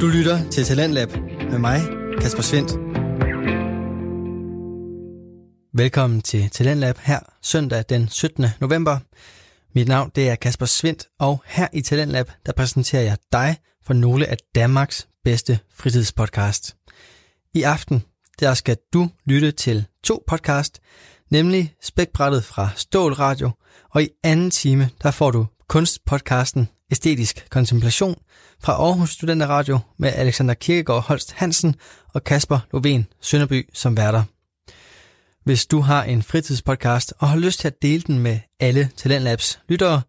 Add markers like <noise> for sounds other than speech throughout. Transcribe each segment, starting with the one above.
Du lytter til Talentlab med mig, Kasper Svendt. Velkommen til Talentlab her søndag den 17. november. Mit navn det er Kasper Svendt, og her i Talentlab der præsenterer jeg dig for nogle af Danmarks bedste fritidspodcast. I aften der skal du lytte til to podcast, nemlig Spækbrættet fra Stål Radio, og i anden time der får du kunstpodcasten Æstetisk Kontemplation fra Aarhus Studenter Radio med Alexander Kirkegaard Holst Hansen og Kasper Loven Sønderby som værter. Hvis du har en fritidspodcast og har lyst til at dele den med alle Talentlabs lyttere,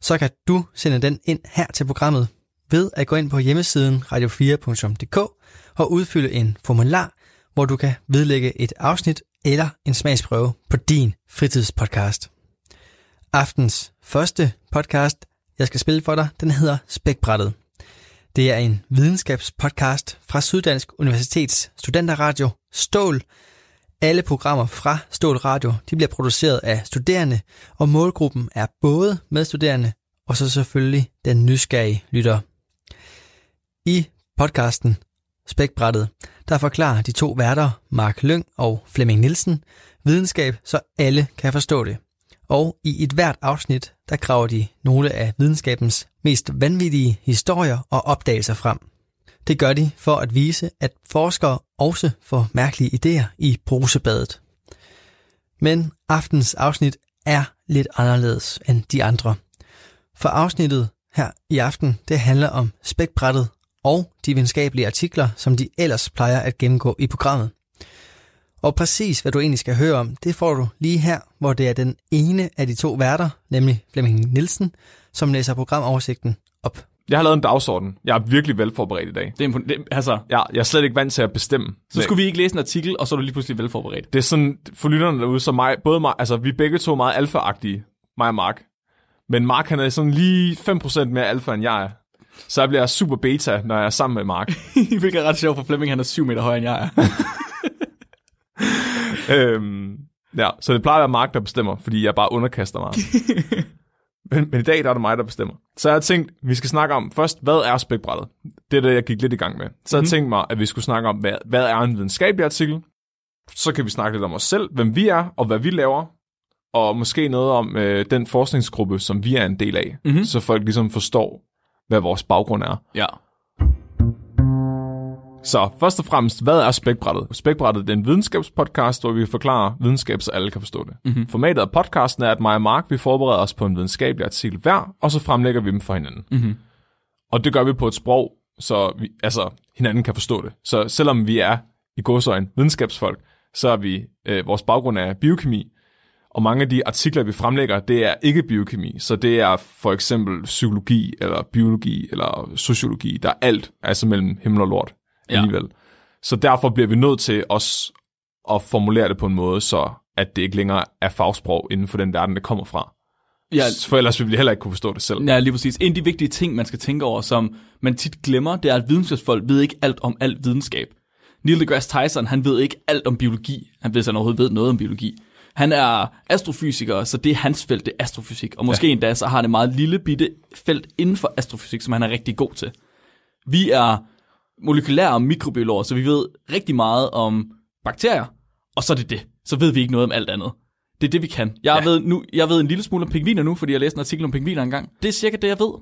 så kan du sende den ind her til programmet ved at gå ind på hjemmesiden radio4.dk og udfylde en formular, hvor du kan vedlægge et afsnit eller en smagsprøve på din fritidspodcast. Aftens første podcast, jeg skal spille for dig, den hedder Spækbrættet. Det er en videnskabspodcast fra Syddansk Universitets Studenterradio Stål. Alle programmer fra Stål Radio de bliver produceret af studerende, og målgruppen er både medstuderende og så selvfølgelig den nysgerrige lytter. I podcasten Spækbrættet, der forklarer de to værter, Mark Lyng og Flemming Nielsen, videnskab, så alle kan forstå det. Og i et hvert afsnit, der graver de nogle af videnskabens mest vanvittige historier og opdagelser frem. Det gør de for at vise, at forskere også får mærkelige idéer i brusebadet. Men aftens afsnit er lidt anderledes end de andre. For afsnittet her i aften, det handler om spækbrættet og de videnskabelige artikler, som de ellers plejer at gennemgå i programmet. Og præcis hvad du egentlig skal høre om, det får du lige her, hvor det er den ene af de to værter, nemlig Flemming Nielsen, som læser programoversigten op. Jeg har lavet en dagsorden. Jeg er virkelig velforberedt i dag. Det er, impon- det, altså, Jeg, jeg er slet ikke vant til at bestemme. så skulle vi ikke læse en artikel, og så er du lige pludselig velforberedt. Det er sådan, for lytterne derude, så mig, både mig, altså vi er begge to meget alfa-agtige, mig og Mark. Men Mark han er sådan lige 5% mere alfa, end jeg er. Så jeg bliver super beta, når jeg er sammen med Mark. <laughs> Hvilket er ret sjovt, for Flemming han er 7 meter højere, end jeg er. <laughs> øhm, ja, så det plejer at være Mark, der bestemmer, fordi jeg bare underkaster mig. <laughs> men, men i dag der er det mig, der bestemmer. Så jeg har tænkt, vi skal snakke om først, hvad er spækbrættet? Det er det, jeg gik lidt i gang med. Så jeg Mhm. tænkte mig, at vi skulle snakke om, hvad, hvad er en videnskabelig artikel? Så kan vi snakke lidt om os selv, hvem vi er og hvad vi laver. Og måske noget om øh, den forskningsgruppe, som vi er en del af. Mhm. Så folk ligesom forstår, hvad vores baggrund er. ja. Så først og fremmest, hvad er Spækbrættet? Spækbrættet er en videnskabspodcast, hvor vi forklarer videnskab, så alle kan forstå det. Mm-hmm. Formatet af podcasten er, at mig og Mark vi forbereder os på en videnskabelig artikel hver, og så fremlægger vi dem for hinanden. Mm-hmm. Og det gør vi på et sprog, så vi, altså, hinanden kan forstå det. Så selvom vi er i godsøjne videnskabsfolk, så er vi, øh, vores baggrund er biokemi, og mange af de artikler, vi fremlægger, det er ikke biokemi. Så det er for eksempel psykologi, eller biologi, eller sociologi. Der er alt, altså mellem himmel og lort Ja. alligevel. Så derfor bliver vi nødt til os at formulere det på en måde, så at det ikke længere er fagsprog inden for den verden, det kommer fra. Ja, For ellers ville vi heller ikke kunne forstå det selv. ja, lige præcis. En af de vigtige ting, man skal tænke over, som man tit glemmer, det er, at videnskabsfolk ved ikke alt om alt videnskab. Neil deGrasse Tyson, han ved ikke alt om biologi. Han ved, at han overhovedet ved noget om biologi. Han er astrofysiker, så det er hans felt, det er astrofysik. Og måske ja. endda, så har han et meget lille bitte felt inden for astrofysik, som han er rigtig god til. Vi er molekylære mikrobiologer, så vi ved rigtig meget om bakterier, og så er det det. Så ved vi ikke noget om alt andet. Det er det, vi kan. Jeg, ja. ved, nu, jeg ved en lille smule om pingviner nu, fordi jeg læste en artikel om pingviner engang. Det er cirka det, jeg ved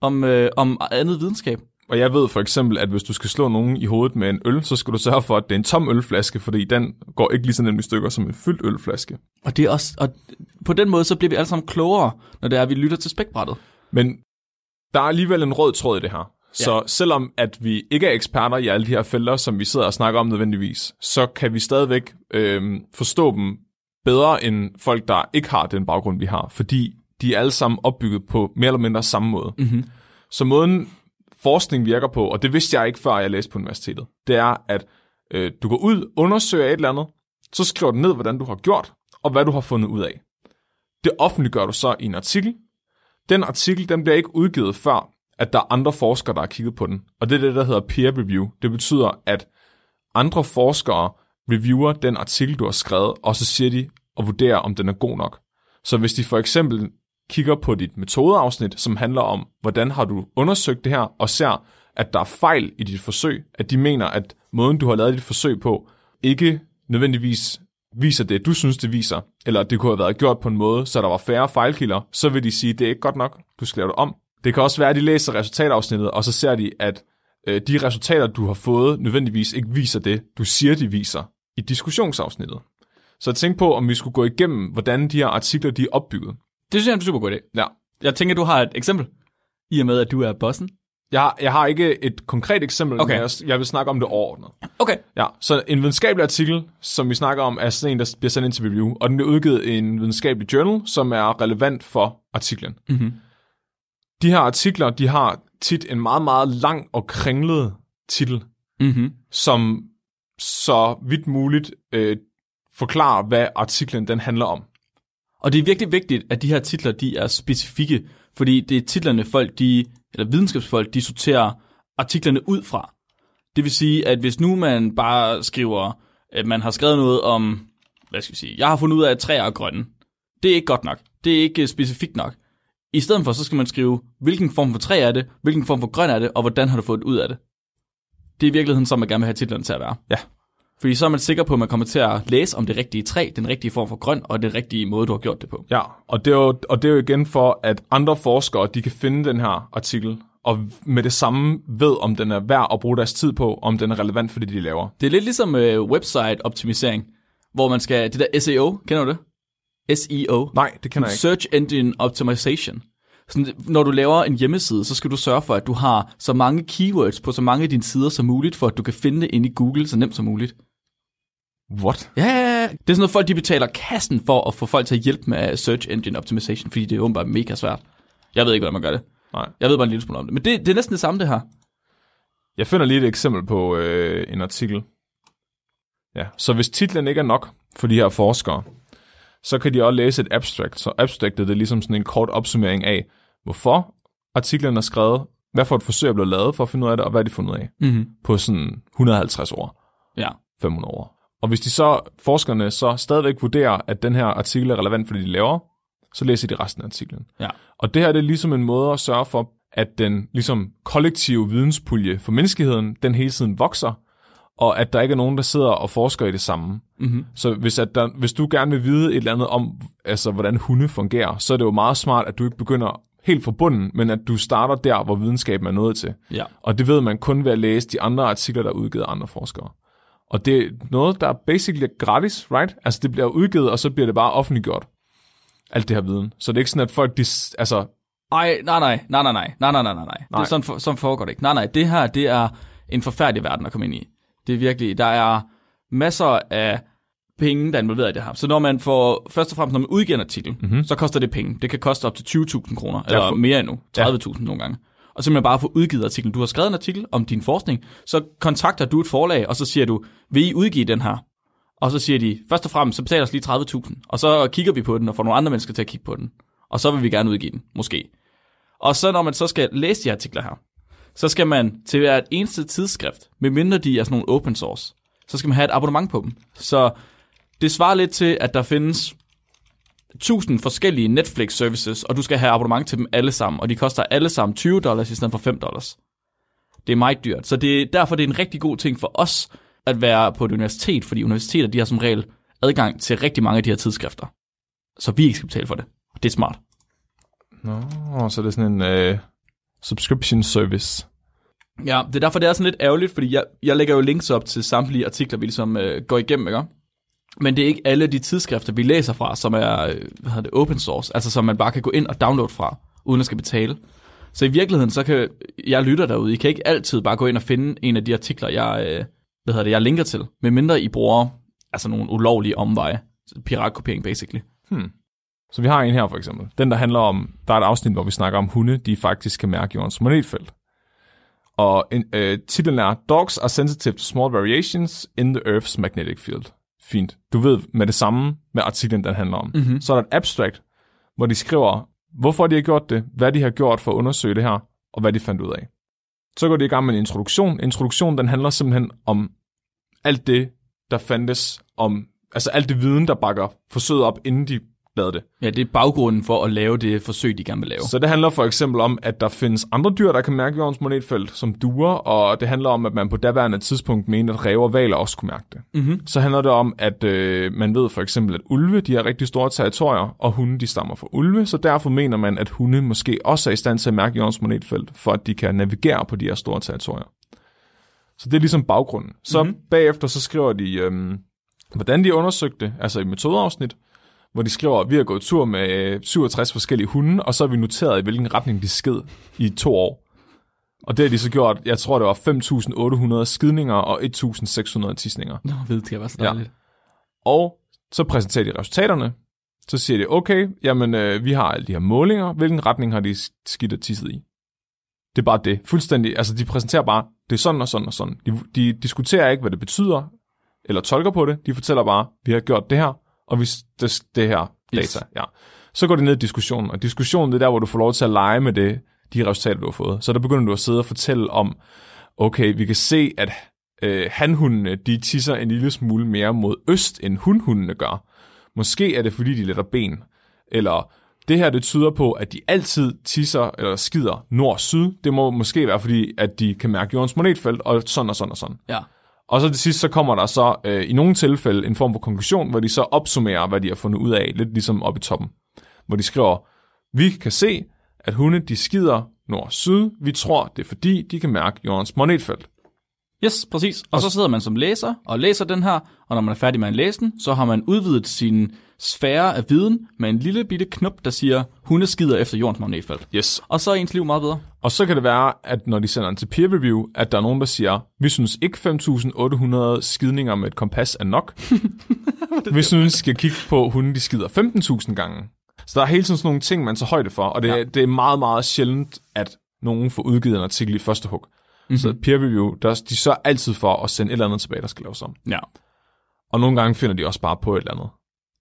om, øh, om andet videnskab. Og jeg ved for eksempel, at hvis du skal slå nogen i hovedet med en øl, så skal du sørge for, at det er en tom ølflaske, fordi den går ikke lige så nemt i stykker som en fyldt ølflaske. Og, det er også, og på den måde, så bliver vi alle sammen klogere, når det er, at vi lytter til spækbrættet. Men der er alligevel en rød tråd i det her. Så ja. selvom at vi ikke er eksperter i alle de her felter, som vi sidder og snakker om nødvendigvis, så kan vi stadigvæk øh, forstå dem bedre end folk, der ikke har den baggrund, vi har. Fordi de er alle sammen opbygget på mere eller mindre samme måde. Mm-hmm. Så måden forskning virker på, og det vidste jeg ikke før jeg læste på universitetet, det er, at øh, du går ud, undersøger et eller andet, så skriver du ned, hvordan du har gjort, og hvad du har fundet ud af. Det offentliggør du så i en artikel. Den artikel, den bliver ikke udgivet før, at der er andre forskere, der har kigget på den. Og det er det, der hedder peer review. Det betyder, at andre forskere reviewer den artikel, du har skrevet, og så siger de og vurderer, om den er god nok. Så hvis de for eksempel kigger på dit metodeafsnit, som handler om, hvordan har du undersøgt det her, og ser, at der er fejl i dit forsøg, at de mener, at måden, du har lavet dit forsøg på, ikke nødvendigvis viser det, du synes, det viser, eller at det kunne have været gjort på en måde, så der var færre fejlkilder, så vil de sige, det er ikke godt nok, du skal lave det om. Det kan også være, at de læser resultatafsnittet, og så ser de, at øh, de resultater, du har fået, nødvendigvis ikke viser det, du siger, de viser i diskussionsafsnittet. Så tænk på, om vi skulle gå igennem, hvordan de her artikler de er opbygget. Det synes jeg er en super god idé. Ja. Jeg tænker, du har et eksempel, i og med, at du er bossen. Jeg har, jeg har ikke et konkret eksempel, Okay. men jeg, jeg vil snakke om det overordnet. Okay. Ja, så en videnskabelig artikel, som vi snakker om, er sådan en, der bliver sendt ind til review, og den bliver udgivet i en videnskabelig journal, som er relevant for artiklen. Mm-hmm. De her artikler, de har tit en meget, meget lang og kringlet titel, Mm-hmm. som så vidt muligt øh, forklarer, hvad artiklen den handler om. Og det er virkelig vigtigt, at de her titler, de er specifikke, fordi det er titlerne folk, de, eller videnskabsfolk, de sorterer artiklerne ud fra. Det vil sige, at hvis nu man bare skriver, at man har skrevet noget om, hvad skal vi sige, jeg har fundet ud af, at træer er grønne. Det er ikke godt nok. Det er ikke øh, specifikt nok. I stedet for, så skal man skrive, hvilken form for træ er det, hvilken form for grøn er det, og hvordan har du fået det ud af det. Det er i virkeligheden, som man gerne vil have titlerne til at være. Ja. Fordi så er man sikker på, at man kommer til at læse om det rigtige træ, den rigtige form for grøn, og den rigtige måde, du har gjort det på. Ja, og det, er jo, og det er jo igen for, at andre forskere, de kan finde den her artikel, og med det samme ved, om den er værd at bruge deres tid på, om den er relevant for det, de laver. Det er lidt ligesom øh, website-optimisering, hvor man skal, det der SEO, kender du det? SEO. Nej, det kender jeg ikke. Search Engine Optimization. Sådan, når du laver en hjemmeside, så skal du sørge for, at du har så mange keywords på så mange af dine sider som muligt, for at du kan finde det inde i Google så nemt som muligt. What? Ja, ja, ja. det er sådan noget, folk de betaler kassen for at få folk til at hjælpe med Search Engine Optimization, fordi det er åbenbart mega svært. Jeg ved ikke, hvordan man gør det. Nej. Jeg ved bare en lille smule om det. Men det, det er næsten det samme, det her. Jeg finder lige et eksempel på øh, en artikel. Ja, så hvis titlen ikke er nok for de her forskere, så kan de også læse et abstract. Så abstractet det er ligesom sådan en kort opsummering af, hvorfor artiklen er skrevet, hvad for et forsøg er blevet lavet for at finde ud af det, og hvad de fundet af Mm-hmm. på sådan 150 år, Ja. 500 år. Og hvis de så, forskerne så stadigvæk vurderer, at den her artikel er relevant for det, de laver, så læser de resten af artiklen. Ja. Og det her det er ligesom en måde at sørge for, at den ligesom kollektive videnspulje for menneskeheden, den hele tiden vokser, og at der ikke er nogen, der sidder og forsker i det samme. Mm-hmm. Så hvis, at der, hvis du gerne vil vide et eller andet om, altså, hvordan hunde fungerer, så er det jo meget smart, at du ikke begynder helt fra bunden, men at du starter der, hvor videnskaben er nået til. Ja. Og det ved man kun ved at læse de andre artikler, der er udgivet af andre forskere. Og det er noget, der er basically gratis, right? Altså det bliver udgivet, og så bliver det bare offentliggjort. Alt det her viden. Så det er ikke sådan, at folk, de, altså, Ej, nej, nej, nej, nej, nej, nej, nej, nej, nej, nej. Det er sådan, for, sådan foregår det ikke. Nej, nej, det her, det er en forfærdelig verden at komme ind i. Det er virkelig, der er masser af penge, der er involveret i det her. Så når man får, først og fremmest, når man udgiver en artikel, mm-hmm. så koster det penge. Det kan koste op til 20.000 kroner, eller for- mere endnu, Ja. 30.000 nogle gange. Og simpelthen bare få udgivet artiklen. Du har skrevet en artikel om din forskning, så kontakter du et forlag, og så siger du, vil I udgive den her? Og så siger de, først og fremmest, så betaler os lige 30.000, og så kigger vi på den, og får nogle andre mennesker til at kigge på den. Og så vil vi gerne udgive den, måske. Og så når man så skal læse de artikler her, så skal man til hvert eneste tidsskrift, medmindre de er sådan nogle open source, så skal man have et abonnement på dem. Så det svarer lidt til, at der findes 1000 forskellige Netflix services, og du skal have abonnement til dem alle sammen, og de koster alle sammen 20 dollars i stedet for 5 dollars. Det er meget dyrt, så det er, derfor det er en rigtig god ting for os at være på et universitet, fordi universiteter de har som regel adgang til rigtig mange af de her tidsskrifter. Så vi ikke skal betale for det. Det er smart. Nå, så det er sådan en øh, subscription service. Ja, det er derfor, det er sådan lidt ærgerligt, fordi jeg, jeg lægger jo links op til samtlige artikler, vi ligesom øh, går igennem, ikke? Men det er ikke alle de tidsskrifter, vi læser fra, som er øh, hvad hedder det, open source, altså som man bare kan gå ind og downloade fra, uden at skal betale. Så i virkeligheden, så kan jeg lytter derude, I kan ikke altid bare gå ind og finde en af de artikler, jeg, øh, hvad hedder det, jeg linker til, medmindre I bruger altså nogle ulovlige omveje. Piratkopiering, basically. Så vi har en her for eksempel. Den, der handler om, der er et afsnit, hvor vi snakker om hunde, de faktisk kan mærke jordens magnetfelt. Og en, øh, titlen er, Dogs are sensitive to small variations in the Earth's magnetic field. Fint. Du ved med det samme, med artiklen, den handler om. Mm-hmm. Så er der et abstract, hvor de skriver, hvorfor de har gjort det, hvad de har gjort for at undersøge det her, og hvad de fandt ud af. Så går de i gang med en introduktion. Introduktionen, den handler simpelthen om alt det, der fandtes om, altså alt det viden, der bakker forsøget op, inden de lavet det. Ja, det er baggrunden for at lave det forsøg, de gerne vil lave. Så det handler for eksempel om, at der findes andre dyr, der kan mærke jordens magnetfelt, som duer, og det handler om, at man på daværende tidspunkt mente, at ræve og valer også kunne mærke det. Mm-hmm. Så handler det om, at øh, man ved for eksempel, at ulve de har rigtig store territorier, og hunde de stammer fra ulve, så derfor mener man, at hunde måske også er i stand til at mærke jordens magnetfelt, for at de kan navigere på de her store territorier. Så det er ligesom baggrunden. Så mm-hmm. bagefter så skriver de, øhm, hvordan de undersøgte altså i metodeafsnit, hvor de skriver, vi har gået tur med 67 forskellige hunde, og så har vi noteret, i hvilken retning de sked i to år. Og det har de så gjort, jeg tror, det var 5.800 skidninger og 1.600 tisninger. Nå, ved det var så Ja. dejligt. Og så præsenterer de resultaterne. Så siger de, okay, jamen øh, vi har alle de her målinger. Hvilken retning har de skidt og tisset i? Det er bare det. Fuldstændig. Altså, de præsenterer bare, det er sådan og sådan og sådan. De, de diskuterer ikke, hvad det betyder, eller tolker på det. De fortæller bare, vi har gjort det her, og vi, det, det her data. Yes. Ja. Så går det ned i diskussionen, og diskussionen det er der, hvor du får lov til at lege med det, de resultater, du har fået. Så der begynder du at sidde og fortælle om, okay, vi kan se, at øh, hanhundene, de tisser en lille smule mere mod øst, end hundhundene gør. Måske er det, fordi de letter ben. Eller det her, det tyder på, at de altid tisser eller skider nord-syd. Det må måske være, fordi at de kan mærke jordens magnetfelt, og sådan og sådan og sådan. Ja. Og så til sidst, så kommer der så øh, i nogle tilfælde en form for konklusion, hvor de så opsummerer, hvad de har fundet ud af, lidt ligesom oppe i toppen. Hvor de skriver, vi kan se, at hunde de skider nord-syd. Vi tror, det er fordi, de kan mærke jordens magnetfelt. Yes, præcis. Og så sidder man som læser og læser den her, og når man er færdig med at læse den, så har man udvidet sin sfære af viden med en lille bitte knop, der siger, hunde skider efter jordens magnetfelt. Yes. Og så er ens liv meget bedre. Og så kan det være, at når de sender den til peer review, at der er nogen, der siger, vi synes ikke 5.800 skidninger med et kompas er nok. <laughs> vi synes, vi skal kigge på hunde, de skider 15.000 gange. Så der er hele tiden sådan nogle ting, man tager højde for, og det, ja. Det er meget, meget sjældent, at nogen får udgivet en artikel i første hug. Mm-hmm. Så peer review, der, de sørger altid for at sende et eller andet tilbage, der skal laves om. Ja. Og nogle gange finder de også bare på et eller andet.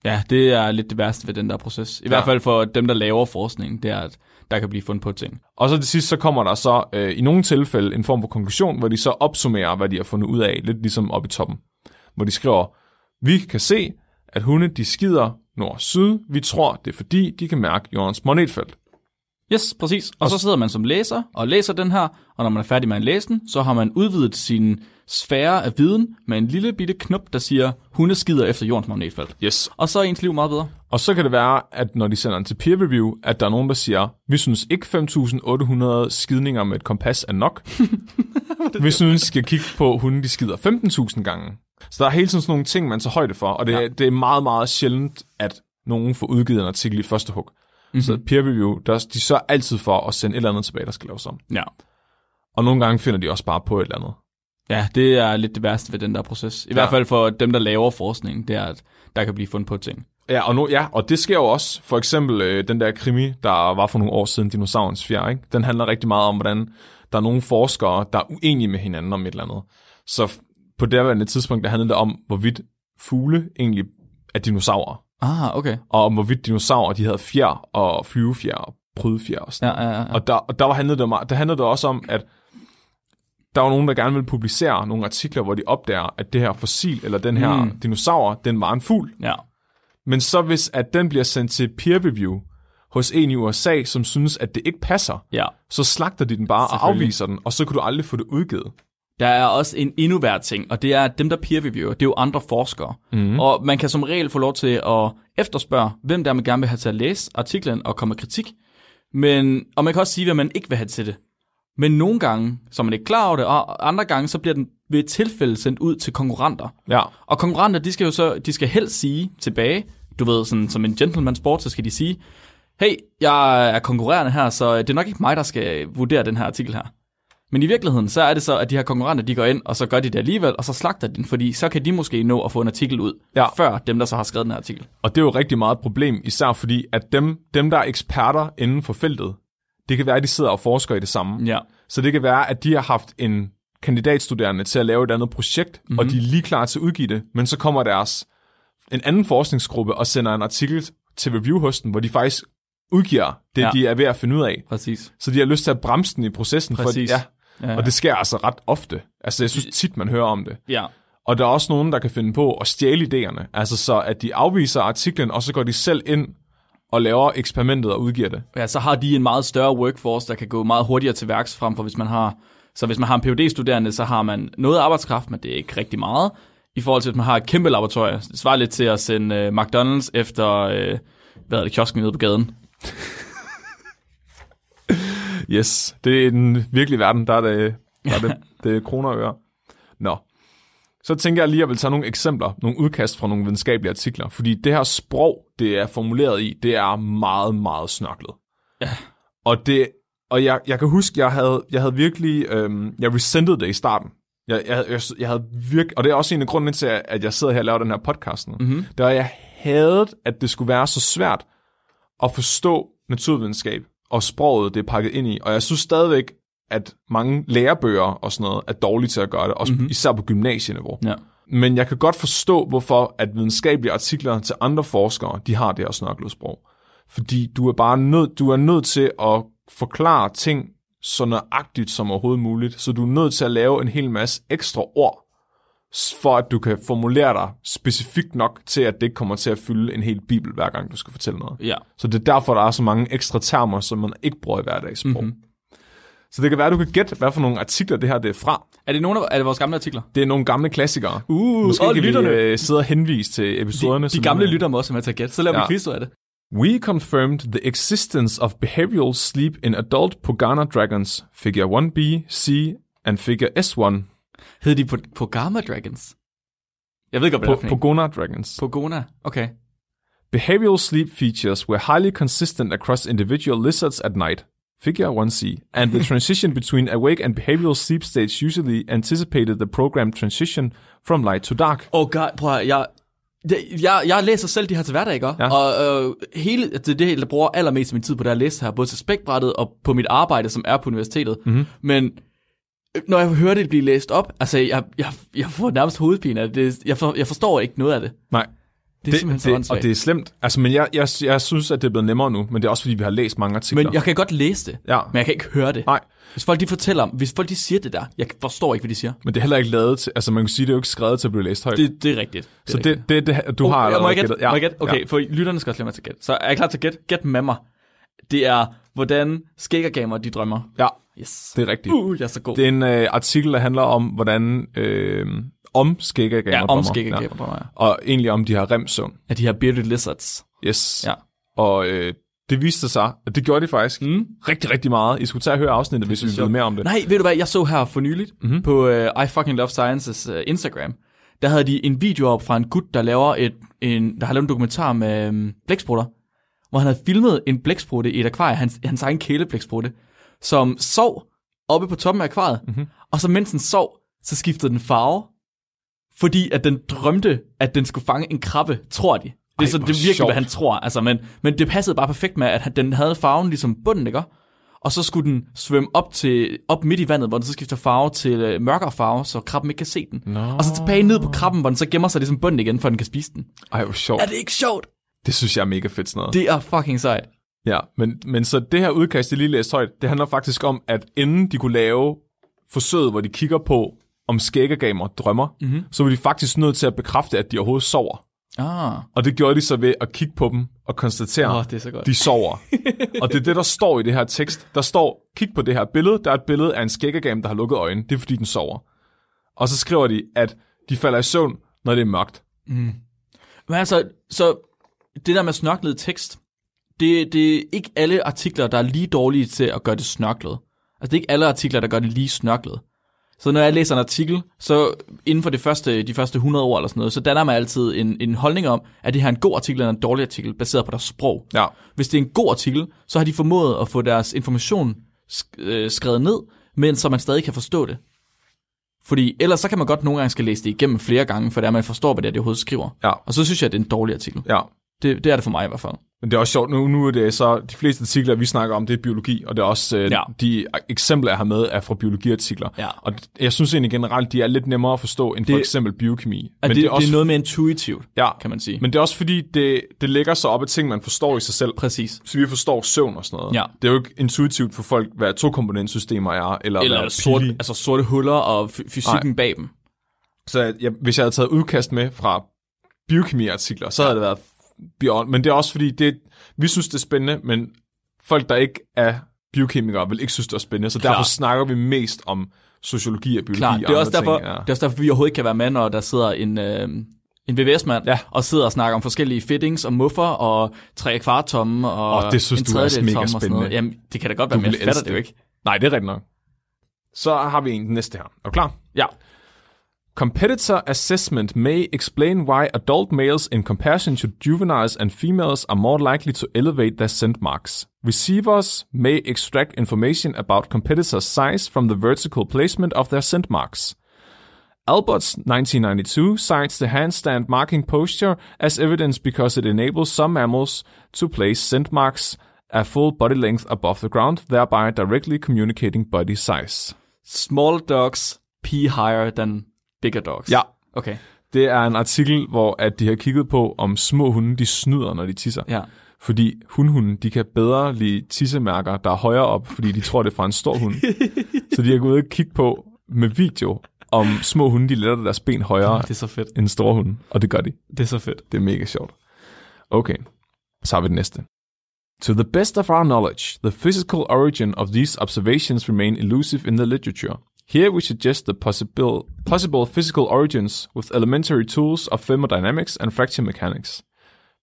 Ja, det er lidt det værste ved den der proces. I ja. hvert fald for dem, der laver forskning, det er, at der kan blive fundet på ting. Og så til sidst, så kommer der så øh, i nogle tilfælde en form for konklusion, hvor de så opsummerer, hvad de har fundet ud af, lidt ligesom oppe i toppen. Hvor de skriver, vi kan se, at hunde de skider nord-syd. Vi tror, det er fordi, de kan mærke jordens magnetfelt. Yes, præcis. Og så sidder man som læser og læser den her, og når man er færdig med at læse den, så har man udvidet sin sfære af viden med en lille bitte knop, der siger, hunde skider efter jordens magnetfelt. Yes. Og så er ens liv meget bedre. Og så kan det være, at når de sender den til peer review, at der er nogen, der siger, vi synes ikke 5.800 skidninger med et kompas er nok. <laughs> vi synes, vi skal kigge på hunde, de skider 15.000 gange. Så der er hele tiden sådan nogle ting, man tager højde for, og det, ja. Det er meget, meget sjældent, at nogen får udgivet en artikel i første hug. Mhm. Mm-hmm. Så peer review, der, de sørger altid for at sende et eller andet tilbage, der skal laves om. Ja. Og nogle gange finder de også bare på et eller andet. Ja, det er lidt det værste ved den der proces. I ja. hvert fald for dem, der laver forskning, det er, at der kan blive fundet på ting. Ja, og, nu, ja, og det sker jo også. For eksempel øh, den der krimi, der var for nogle år siden, Dinosaurens fjer, ikke? den handler rigtig meget om, hvordan der er nogle forskere, der er uenige med hinanden om et eller andet. Så på det tidspunkt, der handlede det om, hvorvidt fugle egentlig er dinosaurer. Ah, okay. Og om hvorvidt dinosaurer, de havde fjer og flyvefjer og prydefjer og sådan Ja, ja, ja. Og der, og der, var handlede det, meget, der handlede det også om, at der var nogen, der gerne ville publicere nogle artikler, hvor de opdager, at det her fossil, eller den her Mm. dinosaur, den var en fugl. Ja. Men så hvis at den bliver sendt til peer review hos en i USA, som synes, at det ikke passer, ja. så slagter de den bare og afviser den, og så kan du aldrig få det udgivet. Der er også en endnu værre ting, og det er, at dem, der peer reviewer, det er jo andre forskere. Mm. Og man kan som regel få lov til at efterspørge, hvem der man gerne vil have til at læse artiklen og komme med kritik. Men, og man kan også sige, hvad man ikke vil have til det. Men nogle gange, så er man ikke klar over det, og andre gange, så bliver den ved et tilfælde sendt ud til konkurrenter. Ja, Og konkurrenter, de skal jo så, de skal helst sige tilbage, du ved, sådan, som en gentleman sport, så skal de sige, hey, jeg er konkurrerende her, så det er nok ikke mig, der skal vurdere den her artikel her. Men i virkeligheden, så er det så, at de her konkurrenter, de går ind, og så gør de det alligevel, og så slagter de den, fordi så kan de måske nå at få en artikel ud, Ja. før dem, der så har skrevet den her artikel. og det er jo rigtig meget et problem, især fordi, at dem, dem der er eksperter inden for feltet, det kan være, at de sidder og forsker i det samme. Ja. Så det kan være, at de har haft en kandidatstuderende til at lave et andet projekt, mm-hmm. og de er lige klar til at udgive det, men så kommer deres en anden forskningsgruppe og sender en artikel til review hos den, hvor de faktisk udgiver det, Ja. ja. de er ved at finde ud af. Præcis. Så de har lyst til at bremse den i processen. Præcis. For, ja, Ja. og det sker altså ret ofte. Altså, jeg synes tit, man hører om det. Ja. Og der er også nogen, der kan finde på at stjæle idéerne. Altså så, at de afviser artiklen, og så går de selv ind og laver eksperimentet og udgiver det. Ja, så har de en meget større workforce, der kan gå meget hurtigere til værks frem for hvis man har... Så hvis man har en phd studerende så har man noget arbejdskraft, men det er ikke rigtig meget. I forhold til, at man har et kæmpe laboratorium. Det svarer lidt til at sende uh, McDonald's efter, uh, hvad er det, kiosken nede på gaden. Yes, det er den virkelige verden, der er det, der er det, <laughs> det er kroner og øre. Nå, så tænker jeg lige, at jeg vil tage nogle eksempler, nogle udkast fra nogle videnskabelige artikler, fordi det her sprog, det er formuleret i, det er meget, meget snørklet. Ja. Og, det, og jeg, jeg kan huske, jeg havde, jeg havde virkelig, øhm, jeg resentede det i starten. Jeg, jeg, jeg, jeg havde virkelig, og det er også en af grunden til, at jeg sidder her og laver den her podcast nu. Mm-hmm. Det var, jeg havde, at det skulle være så svært at forstå naturvidenskab og sproget, det er pakket ind i. Og jeg synes stadigvæk, at mange lærebøger og sådan noget er dårlige til at gøre det, også mm-hmm. især på gymnasieniveau. Ja. Men jeg kan godt forstå, hvorfor at videnskabelige artikler til andre forskere, de har det her snørklede sprog. Fordi du er bare nødt, du er nødt til at forklare ting så nøjagtigt som overhovedet muligt. Så du er nødt til at lave en hel masse ekstra ord, for at du kan formulere dig specifikt nok til, at det ikke kommer til at fylde en hel bibel, hver gang du skal fortælle noget. Ja. Så det er derfor, der er så mange ekstra termer, som man ikke bruger i hverdagssprog. Mm-hmm. Så det kan være, at du kan gætte, hvad for nogle artikler det her det er fra. Er det nogle af er det vores gamle artikler? Det er nogle gamle klassikere. Uh, Måske og kan lytterne. vi øh, sidde og henvise til episoderne. De som- gamle lytter må også med til at gætte. Så laver Ja. vi quiz af det. We confirmed the existence of behavioral sleep in adult Pogana dragons, figure 1b, C, and figure S1. Hed de på, på Gamma Dragons? Jeg ved ikke, hvad det er. Pogona dragons. Pogona. Okay. Behavioral sleep features were highly consistent across individual lizards at night, figure 1c, and the transition between awake and behavioral sleep states usually anticipated the programmed transition from light to dark. Oh god, prøv at, jeg, jeg, jeg, læser selv de her til hverdag, ikke? Ja. Og øh, hele, det er det, jeg bruger allermest af min tid på det at læse her, både til spækbrættet og på mit arbejde, som er på universitetet. Mm-hmm. Men øh, når jeg hører det blive læst op, altså jeg, jeg, jeg får nærmest hovedpine af det. Jeg, for, jeg forstår ikke noget af det. Nej, Det er simpelthen så det, åndssvagt. og det er slemt. Altså, men jeg, jeg, jeg synes, at det er blevet nemmere nu, men det er også, fordi vi har læst mange artikler. Men jeg kan godt læse det, Ja. men jeg kan ikke høre det. Nej, Hvis folk de fortæller, hvis folk de siger det der, jeg forstår ikke, hvad de siger. men det er heller ikke lavet til, altså man kan sige, det er jo ikke skrevet til at blive læst højt. Det, det er rigtigt. Det så er det, det, det, du Oh, har allerede jeg gætte? gættet. Må jeg gætte? Okay, ja. for lytterne skal også lade mig til gætte. Så er jeg klar til at gætte? Gæt med mig. Det er, hvordan skæggergamer de drømmer. ja, Yes. det er rigtigt. Uh, jeg er så god. Det er en øh, artikel, der handler om, hvordan øh, om skæggegamer ja, om skæggergamer drømmer jeg. Og egentlig om de her remsøvn. Ja, de her bearded lizards. Yes. Ja. Og øh, det viste sig, at det gjorde de faktisk Mm. rigtig, rigtig meget. I skulle tage og høre afsnittet, hvis I vil vide mere om det. Nej, ved du hvad, jeg så her for nyligt Mhm. mm-hmm. på uh, I Fucking Love Sciences uh, Instagram. Der havde de en video op fra en gut, der laver et, en, der har lavet en dokumentar med um, blæksprutter, hvor han havde filmet en blæksprutte i et akvarie, hans, hans egen kæleblæksprutte, som sov oppe på toppen af akvariet, Mhm. mm-hmm. og så mens den sov, så skiftede den farve, fordi at den drømte, at den skulle fange en krabbe, tror de. Det er Ej, så det er virkelig, sjovt. hvad han tror. Altså, men, men det passede bare perfekt med, at han- den havde farven ligesom bunden, ikke? Og så skulle den svømme op, til, op midt i vandet, hvor den så skifter farve til øh, mørkere farve, så krabben ikke kan se den. Nå. Og så tilbage ned på krabben, hvor den så gemmer sig ligesom bunden igen, for den kan spise den. Ej, hvor sjovt. Er det ikke sjovt? Det synes jeg er mega fedt sådan noget. Det er fucking sejt. Ja, men, men så det her udkast, jeg lige læste højt, det handler faktisk om, at inden de kunne lave forsøget, hvor de kigger på, om skæggegamer drømmer, mm-hmm. så var de faktisk nødt til at bekræfte, at de overhovedet sover. Ah, Og det gjorde de så ved at kigge på dem og konstatere, Åh, det er så godt. de sover. <laughs> og det er det, der står i det her tekst. Der står, kig på det her billede. Der er et billede af en skæggegame, der har lukket øjnene. Det er, fordi den sover. Og så skriver de, at de falder i søvn, når det er mørkt. Men altså, så det der med snørklet tekst, det, det er ikke alle artikler, der er lige dårlige til at gøre det snørklet. Altså, det er ikke alle artikler, der gør det lige snørklet. Så når jeg læser en artikel, så inden for det første, de første 100 ord eller sådan noget, så danner man altid en, en holdning om, at det her er en god artikel eller en dårlig artikel, baseret på deres sprog. Ja, Hvis det er en god artikel, så har de formået at få deres information sk- øh, skrevet ned, men så man stadig kan forstå det. Fordi ellers så kan man godt nogle gange skal læse det igennem flere gange, for det er, at man forstår, hvad det er, de overhovedet skriver. ja, Og så synes jeg, at det er en dårlig artikel. ja. Det, det er det for mig i hvert fald. Men det er også sjovt, nu, nu er det så, de fleste artikler, vi snakker om, det er biologi, og det er også, øh, Ja. de eksempler, jeg har med, er fra biologiartikler. Ja. Og jeg synes egentlig generelt, de er lidt nemmere at forstå, end for Det- eksempel biokemi. At det, det, er det er noget mere intuitivt, ja, kan man sige. Men, men det er også fordi, det, det lægger sig op af ting, man forstår i sig selv. Præcis. Så vi forstår søvn og sådan noget. Ja. Det er jo ikke intuitivt for folk, hvad tokomponentsystemer er, eller, Eller hvad sort, pili. altså sorte huller og fysikken Nej. bag dem. Så jeg, hvis jeg havde taget udkast med fra biokemiartikler, så havde det været beyond, men det er også fordi, det, vi synes, det er spændende, men folk, der ikke er biokemikere, vil ikke synes, det er spændende, så Klar. derfor snakker vi mest om sociologi og biologi Klart, og det er, også andre derfor, ting. Ja. det er også derfor, vi overhovedet ikke kan være med, når der sidder en, øh, en VVS-mand Ja. og sidder og snakker om forskellige fittings og muffer og tre kvart tomme og Åh, det synes en du er også mega og spændende. Jamen, det kan da godt være, men jeg fatter det jo ikke. Nej, det er rigtigt nok. Så har vi en den næste her. Er du klar? Ja. Competitor assessment may explain why adult males in comparison to juveniles and females are more likely to elevate their scent marks. Receivers may extract information about competitors' size from the vertical placement of their scent marks. Albert's 1992 cites the handstand marking posture as evidence because it enables some mammals to place scent marks a full body length above the ground, thereby directly communicating body size. Small dogs pee higher than bigger dogs. Ja, Okay, det er en artikel, hvor at de har kigget på, om små hunde de snyder, når de tisser. ja. Fordi hundhunden, de kan bedre lide tissemærker, der er højere op, fordi de tror, det er fra en stor hund. <laughs> så de har gået ud og kigge på med video, om små hunde, de letter deres ben højere Det er så fedt. end store hunde. Og det gør de. Det er så fedt. Det er mega sjovt. Okay, så har vi det næste. To the best of our knowledge, the physical origin of these observations remain elusive in the literature. Here we suggest the possible, possible physical origins with elementary tools of thermodynamics and fracture mechanics.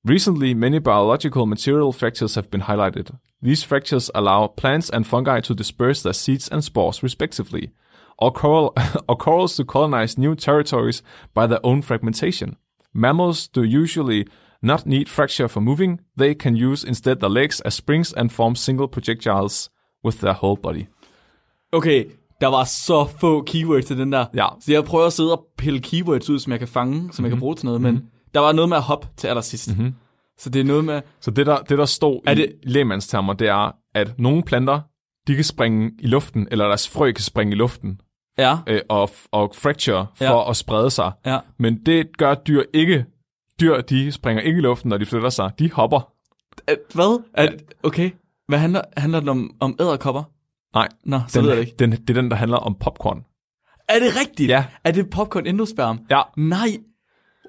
Recently, many biological material fractures have been highlighted. These fractures allow plants and fungi to disperse their seeds and spores respectively, or, coral, <laughs> or corals to colonize new territories by their own fragmentation. Mammals do usually not need fracture for moving. They can use instead their legs as springs and form single projectiles with their whole body. Okay, der var så få keywords til den der. Ja. Så jeg prøver at sidde og pille keywords ud, som jeg kan fange, som mm-hmm. jeg kan bruge til noget, men der var noget med at hoppe til allersidst. Mm-hmm. Så det er noget med... Så det, der, det, der stod Er i det- lægmandstermer, det er, at nogle planter, de kan springe i luften, eller deres frø kan springe i luften, Ja, øh, og, og fracture for Ja. at sprede sig. ja. Men det gør dyr ikke. Dyr, de springer ikke i luften, når de flytter sig. De hopper. Er, hvad? Er, okay. Hvad handler, handler den om, om æderkopper? Nej, Nå, så den, ved jeg det ikke. Den, det er den, der handler om popcorn. Er det rigtigt? Ja. Er det popcorn endosperm? Ja, Nej.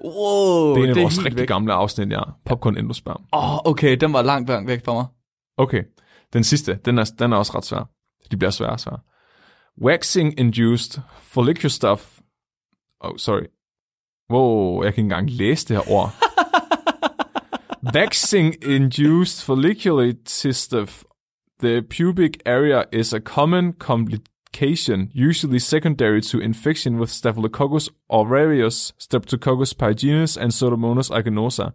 Wow, det er en af vores helt rigtig væk. gamle afsnit, ja. Popcorn endosperm. Åh, oh, okay, den var langt, langt væk fra mig. Okay, den sidste, den er, den er også ret svær. De bliver sværere og sværere. Waxing-induced follicular stuff. Oh, sorry. Wow, jeg kan ikke engang læse det her ord. <laughs> Waxing-induced follicular stuff. The pubic area is a common complication, usually secondary to infection with Staphylococcus aureus, Streptococcus pyogenes, and Pseudomonas aeruginosa.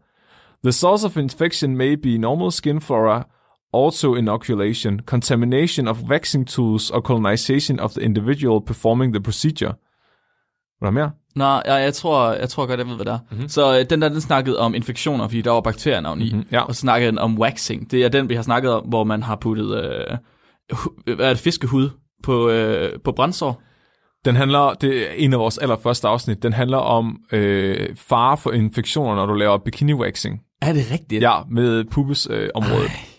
The source of infection may be normal skin flora, auto-inoculation, contamination of vaccine tools, or colonization of the individual performing the procedure. Var der mere? Nå, ja, jeg tror, jeg tror godt, jeg ved, hvad det er. Mm-hmm. Så øh, den der, den snakkede om infektioner, fordi der var bakterienavn i. Mhm, ja. Og så snakkede den om waxing. Det er den, vi har snakket om, hvor man har puttet øh, hu- hvad er det, fiskehud på, øh, på brændsår. Den handler, det er en af vores allerførste afsnit, den handler om øh, fare for infektioner, når du laver bikini-waxing. Er det rigtigt? Ja, med pubesområdet. Øh.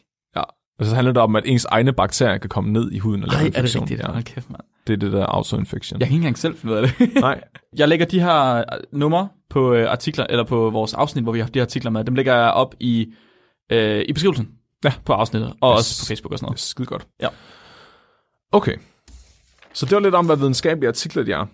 Og så handler det om, at ens egne bakterier kan komme ned i huden og lave Ej, er det rigtigt? Ja. Hold kæft, mand. Det er det der auto-infection. Jeg kan ikke engang selv finde ud af det. <laughs> Nej. Jeg lægger de her øh, numre på øh, artikler, eller på vores afsnit, hvor vi har de her artikler med, dem lægger jeg op i, øh, i beskrivelsen Ja. på afsnittet, og Yes. også på Facebook og sådan Det er noget. skide godt. Ja. Okay. Så det var lidt om, hvad videnskabelige artikler de er.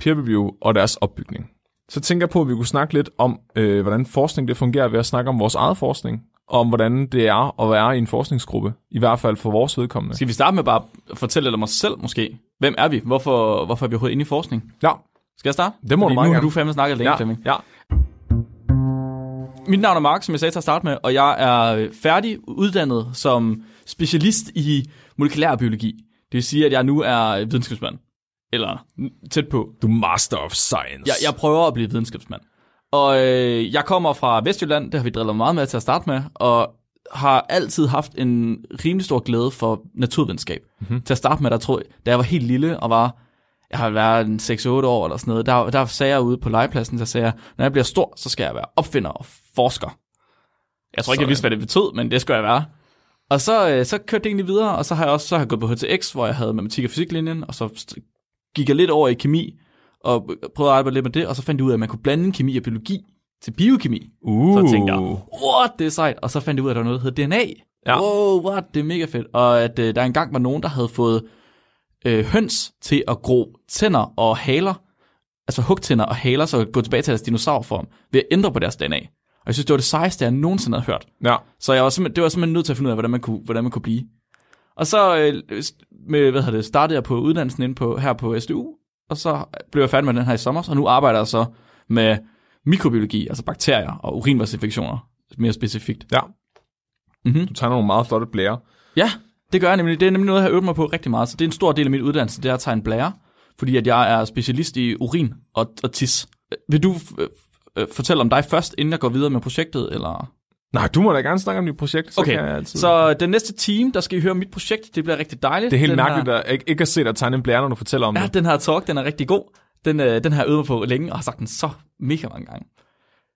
Peer review og deres opbygning. Så tænker jeg på, at vi kunne snakke lidt om, øh, hvordan forskning det fungerer ved at snakke om vores eget forskning, om hvordan det er at være i en forskningsgruppe, i hvert fald for vores vedkommende. Skal vi starte med bare at fortælle lidt om os selv måske? Hvem er vi? Hvorfor, hvorfor er vi overhovedet inde i forskning? Ja, Skal jeg starte? Det må Fordi du meget nu har gerne. du fandme snakket længe, ja, Flemming. ja. Mit navn er Mark, som jeg sagde til at starte med, og jeg er færdig uddannet som specialist i molekylær biologi. Det vil sige, at jeg nu er videnskabsmand. Eller tæt på. Du er master of science. Jeg, jeg prøver at blive videnskabsmand. Og øh, jeg kommer fra Vestjylland, det har vi drillet meget med til at starte med, og har altid haft en rimelig stor glæde for naturvidenskab. Mm-hmm. Til at starte med, der tror jeg, da jeg var helt lille og var, jeg har været en 6-8 år eller sådan noget, der, der sagde jeg ude på legepladsen, der sagde jeg, når jeg bliver stor, så skal jeg være opfinder og forsker. Jeg tror ikke, jeg vidste, hvad det betød, men det skulle jeg være. Og så, øh, så kørte det egentlig videre, og så har jeg også så har jeg gået på HTX, hvor jeg havde matematik og fysiklinjen, og så gik jeg lidt over i kemi, og prøvede at arbejde lidt med det, og så fandt jeg ud af, at man kunne blande kemi og biologi til biokemi. Uh. Så tænkte jeg, what, det er sejt. Og så fandt jeg ud af, at der var noget, der hedder DNA. Ja. Wow, what, det er mega fedt. Og at øh, der engang var nogen, der havde fået øh, høns til at gro tænder og haler, altså hugtænder og haler, så gå tilbage til deres dinosaurform, ved at ændre på deres DNA. Og jeg synes, det var det sejeste, jeg nogensinde havde hørt. Ja. Så jeg var simpelthen, det var simpelthen nødt til at finde ud af, hvordan man kunne, hvordan man kunne blive. Og så øh, med, hvad hedder det, startede jeg på uddannelsen inde på, her på SDU, og så blev jeg færdig med den her i sommer, og nu arbejder jeg så med mikrobiologi, altså bakterier og urinvejsinfektioner, mere specifikt. Ja. Mhm. Du tager nogle meget flotte blære. Ja, det gør jeg nemlig. Det er nemlig noget, jeg har øvet mig på rigtig meget, så det er en stor del af min uddannelse, det er at tegne blære, fordi at jeg er specialist i urin og, og tis. Vil du øh, øh, fortælle om dig først, inden jeg går videre med projektet, eller... Nej, du må da gerne snakke om dit projekt, så Okay, kan jeg altid... så den næste time, der skal I høre om mit projekt. Det bliver rigtig dejligt. Det er helt den mærkeligt Her, at ikke, ikke at se dig tegne en blære, når du fortæller om ja, det. den her talk, den er rigtig god. Den, øh, den har jeg øvet mig på længe, og har sagt den så mega mange gange.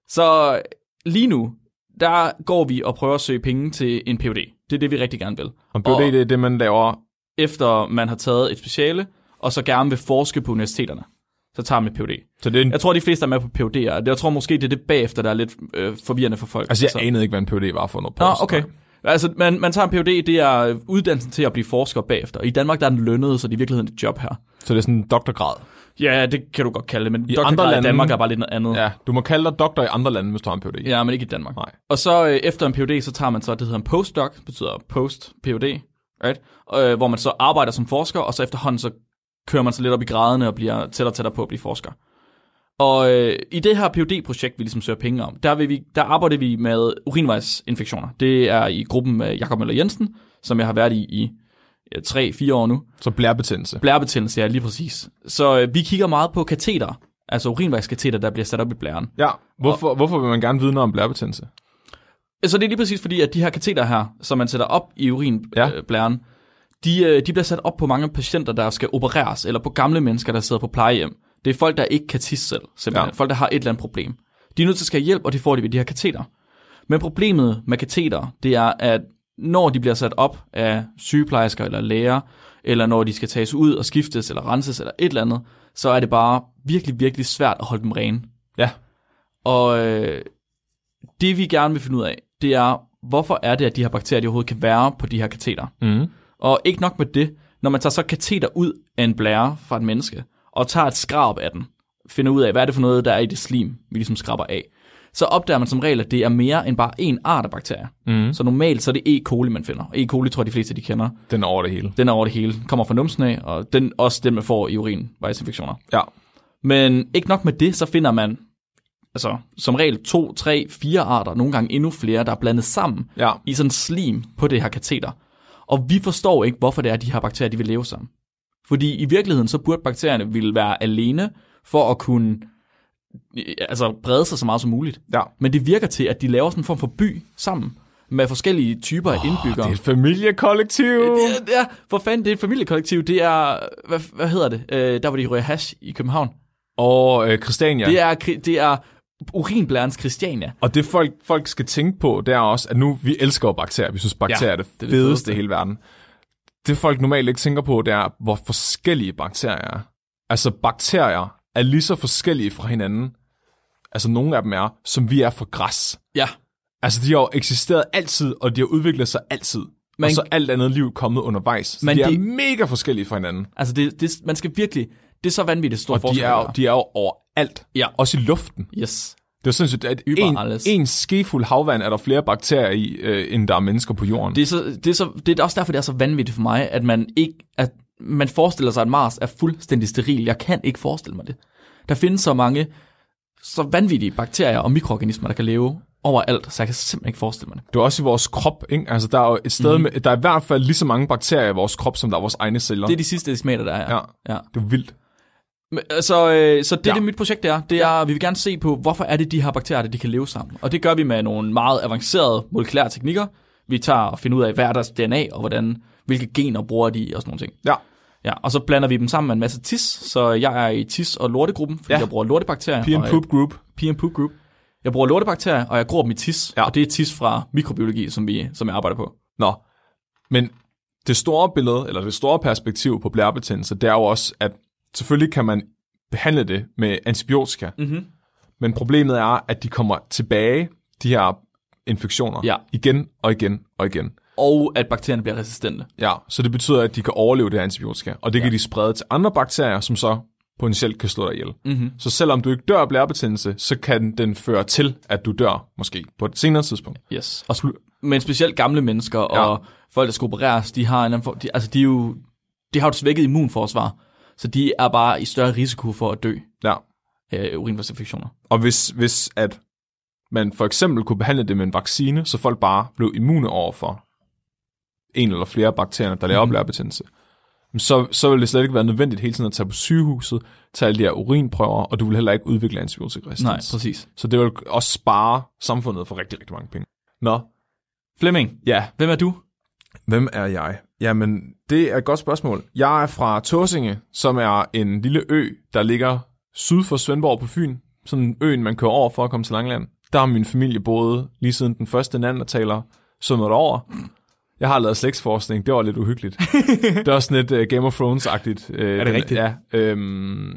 Så lige nu, der går vi og prøver at søge penge til en PhD. Det er det, vi rigtig gerne vil. Og PhD, det er det, man laver... Efter man har taget et speciale, og så gerne vil forske på universiteterne. Så tager man PhD. Så det er en... Jeg tror, de fleste er med på PhD'er. Jeg tror måske, det er det bagefter, der er lidt øh, forvirrende for folk. Altså, jeg så. anede ikke, hvad en PhD var for noget Nå, okay. Altså, man, man tager en PhD, det er uddannelsen til at blive forsker bagefter. I Danmark der er den lønnet, så det er i virkeligheden et job her. Så det er sådan en doktorgrad. Ja, det kan du godt kalde det, men I doktorgrad andre i lande- Danmark er bare lidt noget andet. Ja, du må kalde dig doktor i andre lande, hvis du har en PhD. Ja, men ikke i Danmark. Nej. Og så øh, efter en PhD, så tager man så, det hedder en postdoc, betyder post-PhD, right? Øh, hvor man så arbejder som forsker, og så efterhånden så kører man så lidt op i graderne og bliver tættere og tættere på at blive forsker. Og øh, i det her PhD-projekt, vi ligesom søger penge om, der, vil vi, der arbejder vi med urinvejsinfektioner. Det er i gruppen med Jakob Møller Jensen, som jeg har været i i ja, 3-4 år nu. Så blærebetændelse. Blærebetændelse, ja, lige præcis. Så øh, vi kigger meget på kateter, altså urinvejskateter, der bliver sat op i blæren. Ja, hvorfor, hvorfor vil man gerne vide noget om blærebetændelse? Så det er lige præcis fordi, at de her kateter her, som man sætter op i Ja. De, øh, de bliver sat op på mange patienter, der skal opereres, eller på gamle mennesker, der sidder på plejehjem. Det er folk, der ikke kan tisse selv, simpelthen. Ja. Folk, der har et eller andet problem. De er nødt til at skal hjælp, og det får de ved de her kateter. Men problemet med kateter, det er, at når de bliver sat op af sygeplejersker eller læger, eller når de skal tages ud og skiftes eller renses eller et eller andet, så er det bare virkelig, virkelig svært at holde dem rene. Ja. Og øh, det vi gerne vil finde ud af, det er, hvorfor er det, at de her bakterier de overhovedet kan være på de her kateter? Mm. Og ikke nok med det, når man tager så kateter ud af en blære fra et menneske, og tager et skrab af den, finder ud af, hvad er det for noget, der er i det slim, vi ligesom skraber af, så opdager man som regel, at det er mere end bare en art af bakterier. Mm. Så normalt så er det E. coli, man finder. E. coli tror jeg, de fleste de kender. Den er over det hele. Den er over det hele. Kommer fra numsen af, og den også den, man får i urinvejsinfektioner. Ja. Men ikke nok med det, så finder man altså, som regel to, tre, fire arter, nogle gange endnu flere, der er blandet sammen Ja. i sådan slim på det her kateter. Og vi forstår ikke, hvorfor det er, at de her bakterier de vil leve sammen. Fordi i virkeligheden, så burde bakterierne ville være alene for at kunne øh, altså, brede sig så meget som muligt. Ja. Men det virker til, at de laver sådan en form for by sammen med forskellige typer af Det indbyggere. er et familiekollektiv. Det er, ja, for fanden, det er et familiekollektiv. Det er, hvad, hvad hedder det? Øh, der var de røde hash i København. Og øh, Christiania. Det er, det er urinblærens Christiania. Og det folk, folk skal tænke på, det er også, at nu, vi elsker bakterier. Vi synes, bakterier Ja, er det, det det fedeste fedeste. i hele verden. Det folk normalt ikke tænker på, det er, hvor forskellige bakterier er. Altså, bakterier er lige så forskellige fra hinanden, altså nogle af dem er, som vi er fra græs. Ja. Altså, de har jo eksisteret altid, og de har udviklet sig altid. Men- og så alt andet liv kommet undervejs. Så Men de er det- mega forskellige fra hinanden. Altså, det, det, man skal virkelig... Det er så vanvittigt stor Og de forskel. er, der de er jo overalt. Ja. Også i luften. Yes. Det er sindssygt, at en, en skefuld havvand er der flere bakterier i, øh, end der er mennesker på jorden. Det er, så, det, er så, det er også derfor, det er så vanvittigt for mig, at man ikke... At man forestiller sig, at Mars er fuldstændig steril. Jeg kan ikke forestille mig det. Der findes så mange så vanvittige bakterier og mikroorganismer, der kan leve overalt, så jeg kan simpelthen ikke forestille mig det. Det er også i vores krop, ikke? Altså, der er jo et sted Mhm. med, der er i hvert fald lige så mange bakterier i vores krop, som der er vores egne celler. Det er de sidste decimater, der er. Ja. ja. det er vildt. Men, Så, øh, så det, Ja. ja. det mit projekt er, det er, vi vil gerne se på, hvorfor er det de her bakterier, de kan leve sammen. Og det gør vi med nogle meget avancerede molekylære teknikker. Vi tager og finder ud af, hvad er deres DNA, og hvordan, hvilke gener bruger de, og sådan nogle ting. Ja. Ja, og så blander vi dem sammen med en masse tis, så jeg er i tis- og lortegruppen, fordi Ja. ja. jeg bruger lortebakterier. Og- Poop Group. And Poop Group. Jeg bruger lortebakterier, og jeg gror dem i tis, Ja. ja. og det er tis fra mikrobiologi, som, vi, som jeg arbejder på. Nå, men det store billede, eller det store perspektiv på blærebetændelse, det er jo også, at selvfølgelig kan man behandle det med antibiotika, Mm-hmm. Men problemet er, at de kommer tilbage, de her infektioner, Ja. igen og igen og igen. Og at bakterierne bliver resistente. Ja, så det betyder, at de kan overleve det her antibiotika, og det ja. kan de sprede til andre bakterier, som så potentielt kan slå dig ihjel. Mm-hmm. Så selvom du ikke dør af blærebetændelse, så kan den føre til, at du dør, måske på et senere tidspunkt. Yes. Og, men specielt gamle mennesker og Ja. folk, der skal opereres, de har, en anden for, de, altså de, er jo, de har jo et svækket immunforsvar, så de er bare i større risiko for at dø Ja. af urinvejsinfektioner. Og hvis, hvis at man for eksempel kunne behandle det med en vaccine, så folk bare blev immune over for en eller flere bakterier, der laver mm. blærebetændelse, så, så vil det slet ikke være nødvendigt hele tiden at tage på sygehuset, tage alle de her urinprøver, og du vil heller ikke udvikle antibiotikaresistens. Nej, præcis. Så det vil også spare samfundet for rigtig, rigtig mange penge. Nå, Flemming, ja. hvem er du? Hvem er jeg? Jamen, det er et godt spørgsmål. Jeg er fra Tåsinge, som er en lille ø, der ligger syd for Svendborg på Fyn. Sådan en øen, man kører over for at komme til Langland. Der har min familie boet lige siden den første taler sundet over. Jeg har lavet slægtsforskning, det var lidt uhyggeligt. <laughs> det var sådan lidt uh, Game of Thrones-agtigt. Uh, det rigtigt? Ja. Øhm,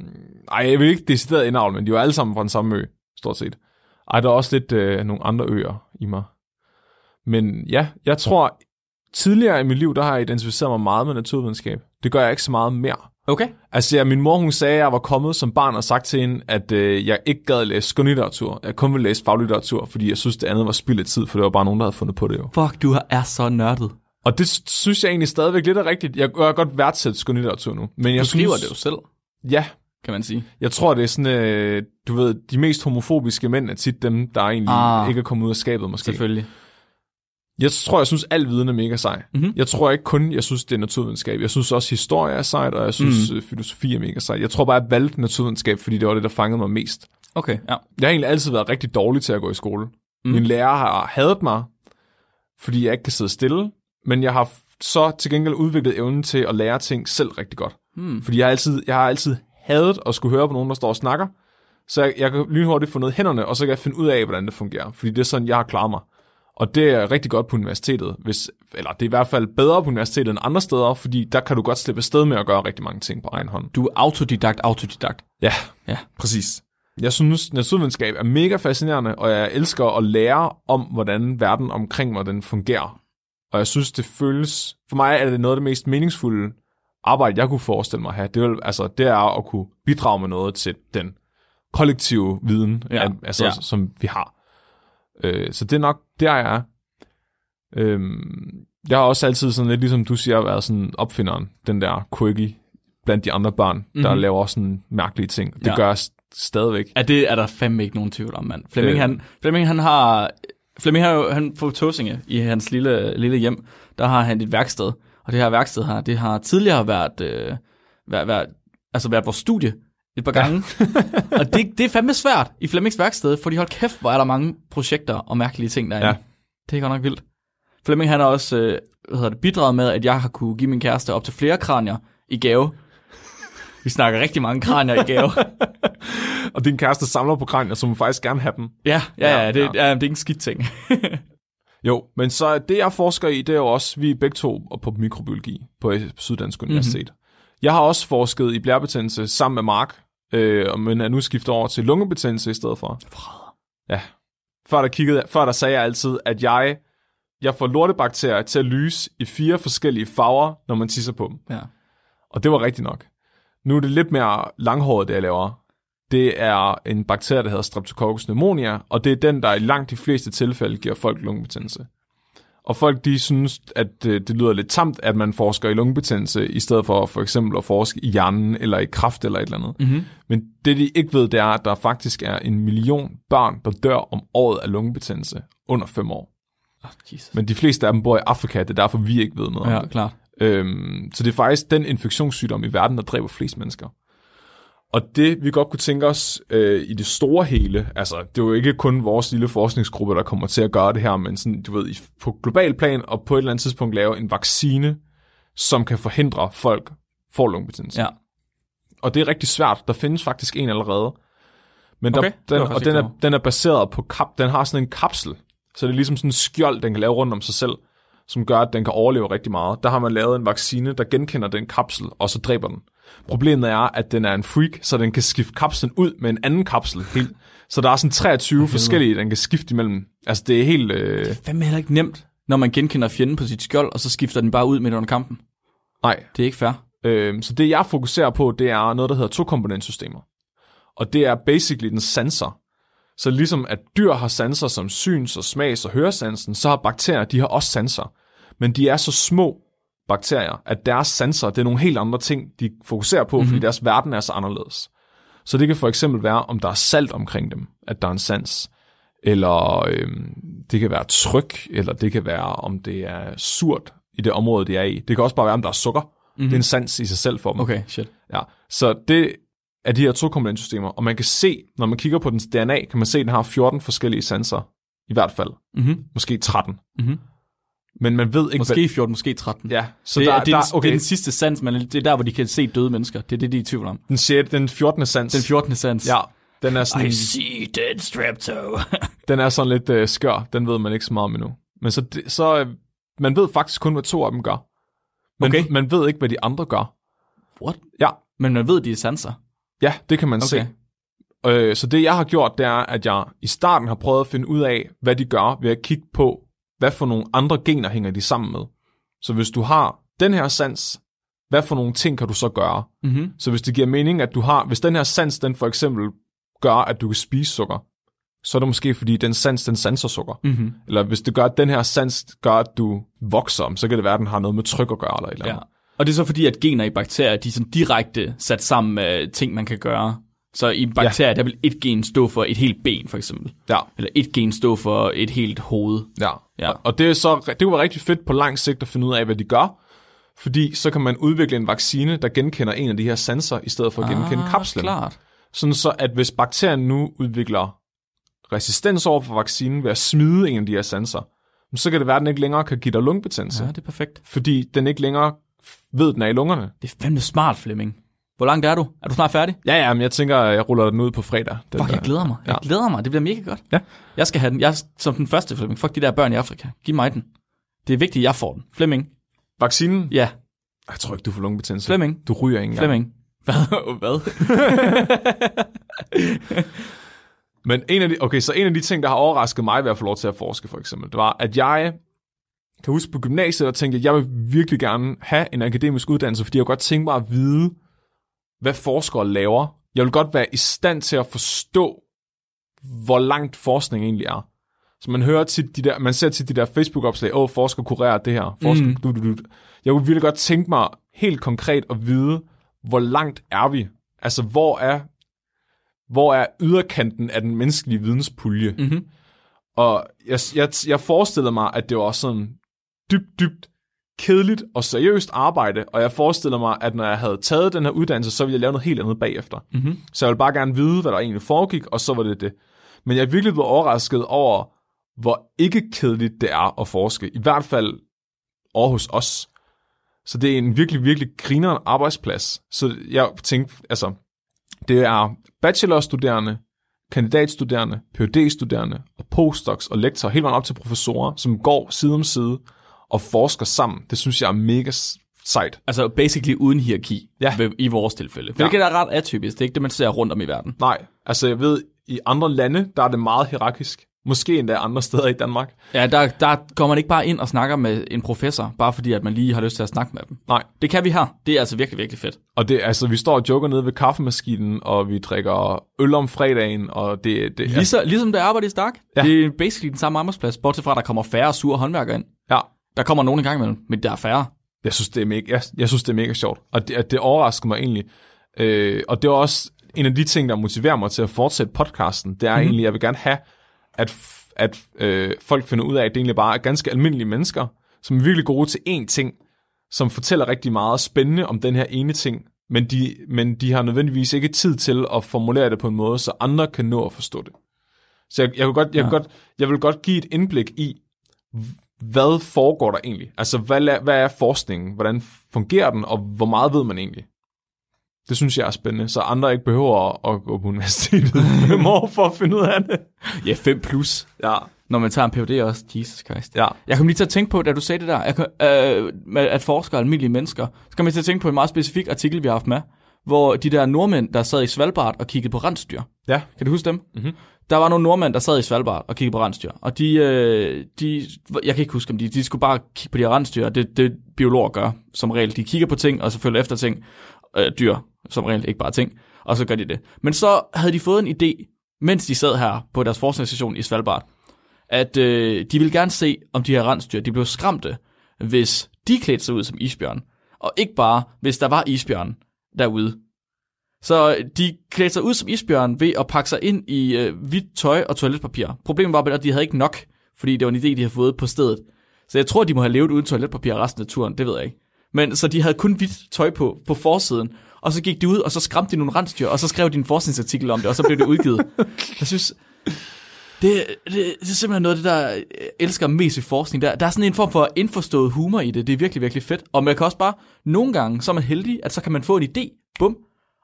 ej, jeg vil ikke decideret indavle, men de var alle sammen fra den samme ø, stort set. Ej, der er også lidt uh, nogle andre øer i mig. Men ja, jeg tror, tidligere i mit liv, der har jeg identificeret mig meget med naturvidenskab. Det gør jeg ikke så meget mere. Okay. Altså, ja, min mor, hun sagde, at jeg var kommet som barn og sagt til hende, at øh, jeg ikke gad læse skønlitteratur. Jeg kun ville læse faglitteratur, fordi jeg synes, det andet var spild af tid, for det var bare nogen, der havde fundet på det jo. Fuck, du er så nørdet. Og det synes jeg egentlig stadigvæk lidt er rigtigt. Jeg gør godt værdsætte skønlitteratur nu. Men jeg Du skriver synes, det jo selv, Ja, kan man sige. jeg tror, det er sådan, øh, du ved, de mest homofobiske mænd er tit dem, der egentlig Ah. ikke er kommet ud af skabet måske. Selvfølgelig. Jeg tror, jeg synes, al viden er mega sej. Mhm. Jeg tror ikke kun, jeg synes, det er naturvidenskab. Jeg synes også, historie er sejt, og jeg synes, mm. filosofi er mega sejt. Jeg tror bare, jeg valgte naturvidenskab, fordi det var det, der fangede mig mest. Okay, ja. Jeg har egentlig altid været rigtig dårlig til at gå i skole. Mm. Min lærer har hadet mig, fordi jeg ikke kan sidde stille, men jeg har så til gengæld udviklet evnen til at lære ting selv rigtig godt. Mm. Fordi jeg har altid, jeg har altid hadet at skulle høre på nogen, der står og snakker, så jeg, jeg kan lynhurtigt få noget i hænderne, og så kan jeg finde ud af, hvordan det fungerer. Fordi det er sådan, jeg har klaret mig. Og det er rigtig godt på universitetet, hvis, eller det er i hvert fald bedre på universitetet end andre steder, fordi der kan du godt slippe afsted med at gøre rigtig mange ting på egen hånd. Du er autodidakt, autodidakt. Ja, Ja. præcis. Jeg synes, naturvidenskab er mega fascinerende, og jeg elsker at lære om, hvordan verden omkring mig den fungerer. Og jeg synes, det føles... For mig er det noget af det mest meningsfulde arbejde, jeg kunne forestille mig at have. Det, vil, altså, det er at kunne bidrage med noget til den kollektive viden, Ja, altså, ja. som vi har. Øh, så det er nok der, jeg er. Øhm, jeg har også altid sådan lidt, ligesom du siger, været sådan opfinderen, den der quirky blandt de andre børn, mm-hmm. der Mhm. laver sådan mærkelige ting. Det Ja. gør jeg st- stadigvæk. Ja, det er der fandme ikke nogen tvivl om, mand. Flemming, Øh. han, Flemming, han har... Flemming har jo, han på Tåsinge, i hans lille, lille hjem, der har han et værksted. Og det her værksted her, det har tidligere været, øh, været, været, altså været vores studie et par gange. <laughs> og det, det er fandme svært i Flemmings værksted, fordi hold kæft, hvor er der mange projekter og mærkelige ting derinde. Ja. Det er godt nok vildt. Flemming, han har også øh, hvad hedder det, bidraget med, at jeg har kunne give min kæreste op til flere kranier i gave. <laughs> Vi snakker rigtig mange kranier i gave. <laughs> Og din kæreste samler på kranier, som faktisk gerne have dem. Ja, ja, ja, Ja, det, ja. ja. det er ikke en skidt ting. Jo, men så det jeg forsker i, det er jo også, vi er begge to på mikrobiologi på Syddansk Universitet. Mm-hmm. Jeg har også forsket i blærebetændelse sammen med Mark, øh, men er nu skiftet over til lungebetændelse i stedet for. Ja. Før der, kiggede, før der sagde jeg altid, at jeg, jeg får lortebakterier til at lyse i fire forskellige farver, når man tisser på dem. ja. Og det var rigtigt nok. Nu er det lidt mere langhåret, det jeg laver. Det er en bakterie, der hedder Streptococcus pneumonia, og det er den, der i langt de fleste tilfælde giver folk lungebetændelse. Og folk, de synes, at øh, det lyder lidt tamt, at man forsker i lungebetændelse, i stedet for for eksempel at forske i hjernen, eller i kraft, eller et eller andet. Mm-hmm. Men det, de ikke ved, det er, at der faktisk er en million børn, der dør om året af lungebetændelse under fem år. Oh, Jesus. Men de fleste af dem bor i Afrika, det er derfor, vi ikke ved noget om Ja, det. klart. Øhm, så det er faktisk den infektionssygdom i verden, der dræber flest mennesker. Og det, vi godt kunne tænke os øh, i det store hele, altså det er jo ikke kun vores lille forskningsgruppe, der kommer til at gøre det her, men sådan, du ved, på global plan og på et eller andet tidspunkt lave en vaccine, som kan forhindre folk får lungebetændelse. Ja. Og det er rigtig svært. Der findes faktisk en allerede. Men Okay, den, og den er, den er baseret på kap, den har sådan en kapsel, så det er ligesom sådan en skjold, den kan lave rundt om sig selv. Som gør, at den kan overleve rigtig meget. Der har man lavet en vaccine, der genkender den kapsel, og så dræber den. Problemet er, at den er en freak, så den kan skifte kapslen ud med en anden kapsel. Helt. Så der er sådan 23 forskellige, den kan skifte imellem. Altså, det er helt... Øh... Fandme heller ikke nemt, når man genkender fjenden på sit skjold, og så skifter den bare ud midt under kampen. Nej. Det er ikke fair. Øh, så det, jeg fokuserer på, det er noget, der hedder to-komponentsystemer. Og det er basically den sanser. Så ligesom at dyr har sanser som syns- og smags- og høresansen, så har bakterier, de har også sanser. Men de er så små bakterier, at deres sanser, det er nogle helt andre ting, de fokuserer på, mm-hmm. fordi deres verden er så anderledes. Så det kan for eksempel være, om der er salt omkring dem, at der er en sans. Eller øhm, det kan være tryk, eller det kan være, om det er surt i det område, de er i. Det kan også bare være, om der er sukker. Mm-hmm. Det er en sans i sig selv for dem. Okay, shit. Ja, så det er de her to komponentsystemer, og man kan se, når man kigger på dens DNA, kan man se, at den har 14 forskellige sanser, i hvert fald. Mm-hmm. Måske 13. Mhm. Men man ved ikke, Måske 14, måske 13. hvad... Ja, så det, der, er, det, er, der, okay. det er den sidste sans, men det er der, hvor de kan se døde mennesker. Det er det, de er i tvivl om. den, 6, den 14. sans. Den 14. sans. Ja, den er, sådan, see dead strepto. <laughs> den er sådan lidt øh, skør. Den ved man ikke så meget om endnu. Men så, det, så øh, man ved faktisk kun, hvad to af dem gør. Men Okay. man ved ikke, hvad de andre gør. What? Ja, Men man ved, de er sanser. ja det kan man Okay. se. Øh, så det, jeg har gjort, det er, at jeg i starten har prøvet at finde ud af, hvad de gør ved at kigge på, hvad for nogle andre gener hænger de sammen med. Så hvis du har den her sans, hvad for nogle ting kan du så gøre? Mm-hmm. Så hvis det giver mening, at du har, hvis den her sans, den for eksempel gør, at du kan spise sukker, så er det måske, fordi den sans, den sanser sukker. Mm-hmm. Eller hvis det gør, at den her sans gør, at du vokser, så kan det være, at den har noget med tryk at gøre, eller et eller Ja. andet. Og det er så fordi, at gener i bakterier, de er sådan direkte sat sammen med ting, man kan gøre. Så i bakterier, ja. der vil et gen stå for et helt ben, for eksempel. Ja, Eller et gen stå for et helt hoved. ja. Ja. Og, det, er så, det kunne være rigtig fedt på lang sigt at finde ud af, hvad de gør, fordi så kan man udvikle en vaccine, der genkender en af de her sanser, i stedet for at genkende kapslen. klart. Sådan så, at hvis bakterien nu udvikler resistens over for vaccinen ved at smide en af de her sanser, så kan det være, at den ikke længere kan give dig lungebetændelse, Ja, det er perfekt. fordi den ikke længere ved, den er i lungerne. Det er fandme smart, Flemming. Hvor langt er du? Er du snart færdig? Ja, ja, men jeg tænker, jeg ruller den ud på fredag. Den Fuck, der. jeg glæder mig. Jeg Ja. glæder mig. Det bliver mega godt. Ja. Jeg skal have den. Jeg som den første, Flemming. Fuck de der børn i Afrika. Giv mig den. Det er vigtigt, at jeg får den. Flemming. Vaccinen? Ja, Jeg tror ikke, du får lungebetændelse. Flemming. Du ryger ikke engang. Flemming. Hvad? <laughs> Hvad? Men en af de, okay, så en af de ting, der har overrasket mig ved at få lov til at forske, for eksempel, det var, at jeg kan huske på gymnasiet, og tænkte, at jeg vil virkelig gerne have en akademisk uddannelse, fordi jeg godt tænke mig at vide, hvad forskere laver. Jeg vil godt være i stand til at forstå, hvor langt forskning egentlig er. Så man hører tit de der, man ser tit de der Facebook-opslag, åh, forsker kurerer det her. Forsker, mm. du, du, du. Jeg kunne virkelig godt tænke mig helt konkret at vide, hvor langt er vi? Altså, hvor er, hvor er yderkanten af den menneskelige videnspulje? mm-hmm. Og jeg, jeg, jeg forestillede mig, at det var sådan dybt, dybt kedeligt og seriøst arbejde, og jeg forestillede mig, at når jeg havde taget den her uddannelse, så ville jeg lave noget helt andet bagefter. Mm-hmm. Så jeg ville bare gerne vide, hvad der egentlig foregik, og så var det det. Men jeg er virkelig blevet overrasket over, hvor ikke kedeligt det er at forske. I hvert fald over hos os. Så det er en virkelig, virkelig grineren arbejdsplads. Så jeg tænkte, altså, det er bachelorstuderende, kandidatstuderende, phd-studerende og postdocs og lektorer, helt vejen op til professorer, som går side om side og forsker sammen. Det synes jeg er mega sejt. Altså basically uden hierarki Ja. i vores tilfælde. Ja. Hvilket er ret atypisk. Det er ikke det, man ser rundt om i verden. Nej, altså jeg ved, i andre lande, der er det meget hierarkisk. Måske endda andre steder i Danmark. Ja, der, der går man ikke bare ind og snakker med en professor, bare fordi at man lige har lyst til at snakke med dem. Nej, Det kan vi her. Det er altså virkelig, virkelig fedt. og det, altså, vi står og joker nede ved kaffemaskinen, og vi drikker øl om fredagen, og det, det Ligesom, ligesom der arbejder i Stark. Ja. Det er basically den samme arbejdsplads, bortset fra, at der kommer færre sure håndværkere ind. ja, Der kommer nogen en gang imellem, men der er færre. jeg synes, det er mega, jeg, jeg synes, det er mega sjovt. Og det, det overrasker mig egentlig. Øh, og det er også en af de ting, der motiverer mig til at fortsætte podcasten. Det er mm-hmm. egentlig, jeg vil gerne have, at, at øh, folk finder ud af, at det egentlig bare er ganske almindelige mennesker, som er virkelig gode til én ting, som fortæller rigtig meget spændende om den her ene ting, men de, men de har nødvendigvis ikke tid til at formulere det på en måde, så andre kan nå at forstå det. Så jeg, jeg, vil, godt, jeg, Ja. godt, jeg vil godt give et indblik i, hvad foregår der egentlig? Altså, hvad, la- hvad er forskningen? Hvordan fungerer den, og hvor meget ved man egentlig? Det synes jeg er spændende, så andre ikke behøver at, gå på universitetet fem år for at finde ud af det. Ja, 5 plus. Ja, Når man tager en PhD også. Jesus Christ. ja. Jeg kom lige til at tænke på, da du sagde det der, jeg kom, øh, med at forskere er almindelige mennesker, så kom jeg til at tænke på en meget specifik artikel, vi har haft med, hvor de der nordmænd, der sad i Svalbard og kiggede på rensdyr. Ja. Kan du huske dem? Mhm. Der var nogle nordmænd, der sad i Svalbard og kiggede på rensdyr. Og de, øh, de jeg kan ikke huske, om de, de skulle bare kigge på de her rensdyr. og Det, det biologer gør som regel. De kigger på ting, og så følger efter ting. Øh, dyr, som regel, ikke bare ting. Og så gør de det. Men så havde de fået en idé, mens de sad her på deres forskningsstation i Svalbard, at øh, de ville gerne se, om de her rensdyr, de blev skræmte, hvis de klædte sig ud som isbjørn. Og ikke bare, hvis der var isbjørn derude. Så de klædte sig ud som isbjørn ved at pakke sig ind i øh, hvidt tøj og toiletpapir. Problemet var bare, at de havde ikke nok, fordi det var en idé, de havde fået på stedet. Så jeg tror, de må have levet uden toiletpapir resten af turen, det ved jeg ikke. Men så de havde kun hvidt tøj på, på forsiden, og så gik de ud, og så skræmte de nogle rensdyr, og så skrev de en forskningsartikel om det, og så blev det udgivet. <laughs> jeg synes, det, det, det er simpelthen noget af det, der jeg elsker mest i forskning. Der, der er sådan en form for indforstået humor i det. Det er virkelig, virkelig fedt. Og man kan også bare, nogle gange, så er man heldig, at så kan man få en idé, bum,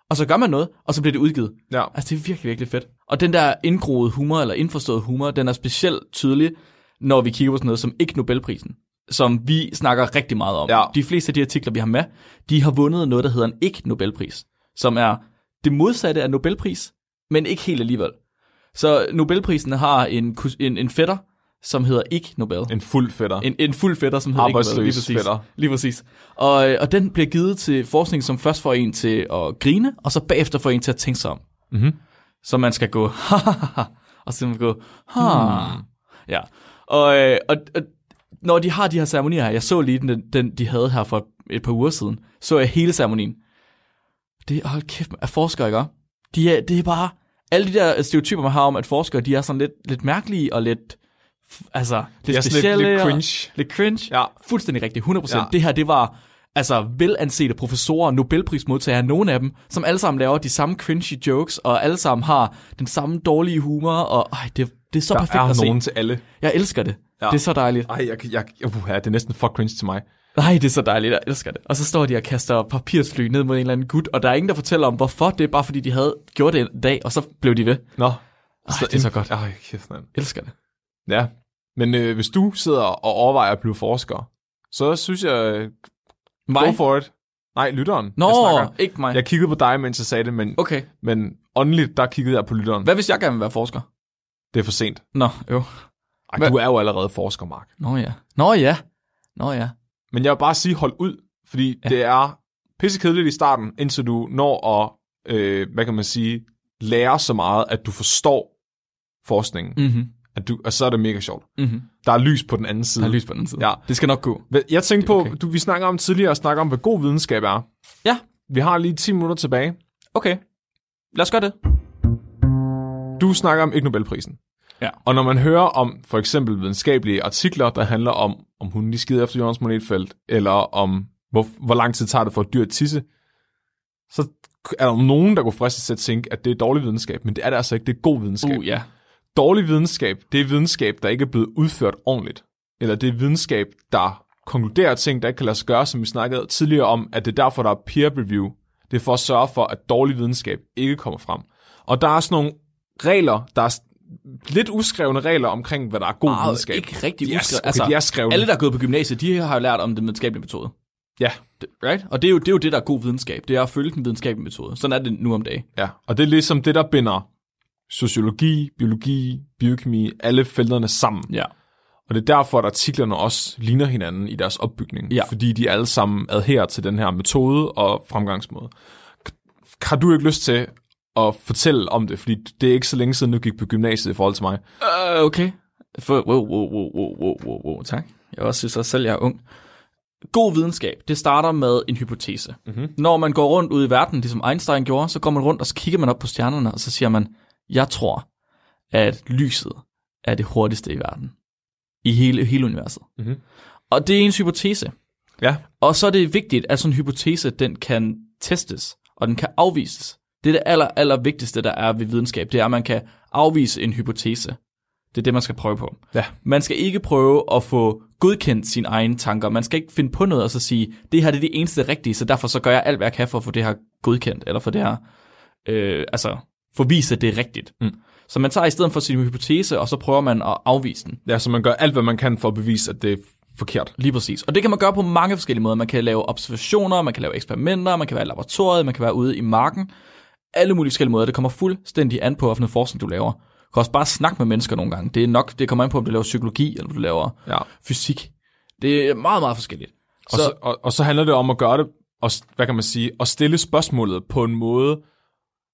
og så gør man noget, og så bliver det udgivet. ja. Altså, det er virkelig, virkelig fedt. Og den der indgroede humor, eller indforstået humor, den er specielt tydelig, når vi kigger på sådan noget som ikke Nobelprisen, som vi snakker rigtig meget om. Ja. De fleste af de artikler, vi har med, de har vundet noget, der hedder en ikke Nobelpris, som er det modsatte af Nobelpris, men ikke helt alligevel. Så Nobelprisen har en, en, en fætter, som hedder ikke Nobel. En fuld fætter. En, en fuld fætter, som hedder ikke Nobel. Lige præcis. fætter. Lige præcis. Og, øh, og den bliver givet til forskning, som først får en til at grine, og så bagefter får en til at tænke sig om. Mhm. Så man skal gå, ha, ha, ha, og så man gå, ha. Hmm. Ja. Og, øh, og, og, når de har de her ceremonier her, jeg så lige den, den de havde her for et par uger siden, så jeg hele ceremonien. Det, hold kæft, er forskere, ikke? De er, det er bare, alle de der stereotyper, man har om, at forskere, de er sådan lidt, lidt mærkelige og lidt, altså, lidt Det er specielle. lidt, lidt cringe. Lidt cringe. Ja. Fuldstændig rigtigt, 100%. Ja. Det her, det var altså velansete professorer, Nobelprismodtagere, nogle af dem, som alle sammen laver de samme cringy jokes, og alle sammen har den samme dårlige humor, og ej, det, det er så Der perfekt er at se. nogen til alle. Jeg elsker det. Ja. Det er så dejligt. Ej, jeg, jeg, uh, det er næsten for cringe til mig. Nej, det er så dejligt. Jeg elsker det. Og så står de og kaster papirsfly ned mod en eller anden gut, og der er ingen, der fortæller om, hvorfor. Det er bare, fordi de havde gjort det en dag, og så blev de ved. Nå. Ej, det er så godt. Ej, kæft. Jeg elsker det. Ja. Men øh, hvis du sidder og overvejer at blive forsker, så synes jeg, øh, go Mig? for it. Nej, lytteren. Nå, Jeg, snakker. ikke mig. jeg kiggede på dig, mens jeg sagde det, men, Okay. men åndeligt, der kiggede jeg på lytteren. Hvad hvis jeg gerne vil være forsker? Det er for sent. Nå, jo. Ej, Hvad? du er jo allerede forsker, Mark. Nå ja. Nå ja. Nå ja. Men jeg vil bare sige, hold ud, fordi ja. Det er pissekedeligt i starten, indtil du når at, øh, hvad kan man sige, lære så meget, at du forstår forskningen. Mm. At du, og så er det mega sjovt. Mhm. Der er lys på den anden side. Der er lys på den anden side. Ja. Det skal nok gå. Jeg tænkte på, Okay. du, vi snakker om tidligere, at snakke om, hvad god videnskab er. Ja. Vi har lige 10 minutter tilbage. Okay. Lad os gøre det. Du snakker om ikke Nobelprisen. Ja. Og når man hører om for eksempel videnskabelige artikler, der handler om, om hunden de skider efter jordens magnetfelt, eller om, hvor, hvor lang tid tager det for at dyr at tisse, så er der nogen, der går fristes til at tænke, at det er dårlig videnskab, men det er det altså ikke. Det er god videnskab. Uh, ja. Dårlig videnskab, det er videnskab, der ikke er blevet udført ordentligt. Eller det er videnskab, der konkluderer ting, der ikke kan lade sig gøre, som vi snakkede tidligere om, at det er derfor, der er peer review. Det er for at sørge for, at dårlig videnskab ikke kommer frem. Og der er sådan nogle regler, der er lidt uskrevne regler omkring, hvad der er god Ah, videnskab. ikke rigtig de uskrevet. okay, Altså, de er skrevne. Alle, der er gået på gymnasiet, de har jo lært om den videnskabelige metode. Ja, Right? Og det er, jo, det er jo det, der er god videnskab. Det er at følge den videnskabelige metode. Sådan er det nu om dagen. ja. Og det er ligesom det, der binder sociologi, biologi, biokemi, alle felterne sammen. Ja. Og det er derfor, at artiklerne også ligner hinanden i deres opbygning. Ja. Fordi de alle sammen adherer til den her metode og fremgangsmåde. Har du ikke lyst til at fortælle om det? Fordi det er ikke så længe siden, du gik på gymnasiet i forhold til mig. Uh, okay. For, wow, wow, wow, wow, wow, wow, wow, tak. Jeg også synes også selv, jeg er ung. God videnskab, det starter med en hypotese. Mhm. Når man går rundt ud i verden, ligesom Einstein gjorde, så går man rundt, og så kigger man op på stjernerne, og så siger man, jeg tror, at lyset er det hurtigste i verden. I hele, hele universet. Mhm. Og det er ens hypotese. Ja. Og så er det vigtigt, at sådan en hypotese, den kan testes, og den kan afvises. Det er det aller, aller vigtigste, der er ved videnskab. Det er, at man kan afvise en hypotese. Det er det, man skal prøve på. Ja. Man skal ikke prøve at få godkendt sine egne tanker. Man skal ikke finde på noget og så sige, det her det er det eneste rigtige, så derfor så gør jeg alt, hvad jeg kan for at få det her godkendt, eller for det her, øh, altså, for at det er rigtigt. Mm. Så man tager i stedet for sin hypotese, og så prøver man at afvise den. Ja, så man gør alt, hvad man kan for at bevise, at det er forkert. Lige præcis. Og det kan man gøre på mange forskellige måder. Man kan lave observationer, man kan lave eksperimenter, man kan være i laboratoriet, man kan være ude i marken. Alle mulige forskellige måder. Det kommer fuldstændig an på, hvilken forskning du laver. Du kan også bare snakke med mennesker nogle gange. Det er nok, det kommer an på, om du laver psykologi, eller om du laver Ja. fysik. Det er meget, meget forskelligt. Og så, og, og så handler det om at gøre det, og, hvad kan man sige, at stille spørgsmålet på en måde,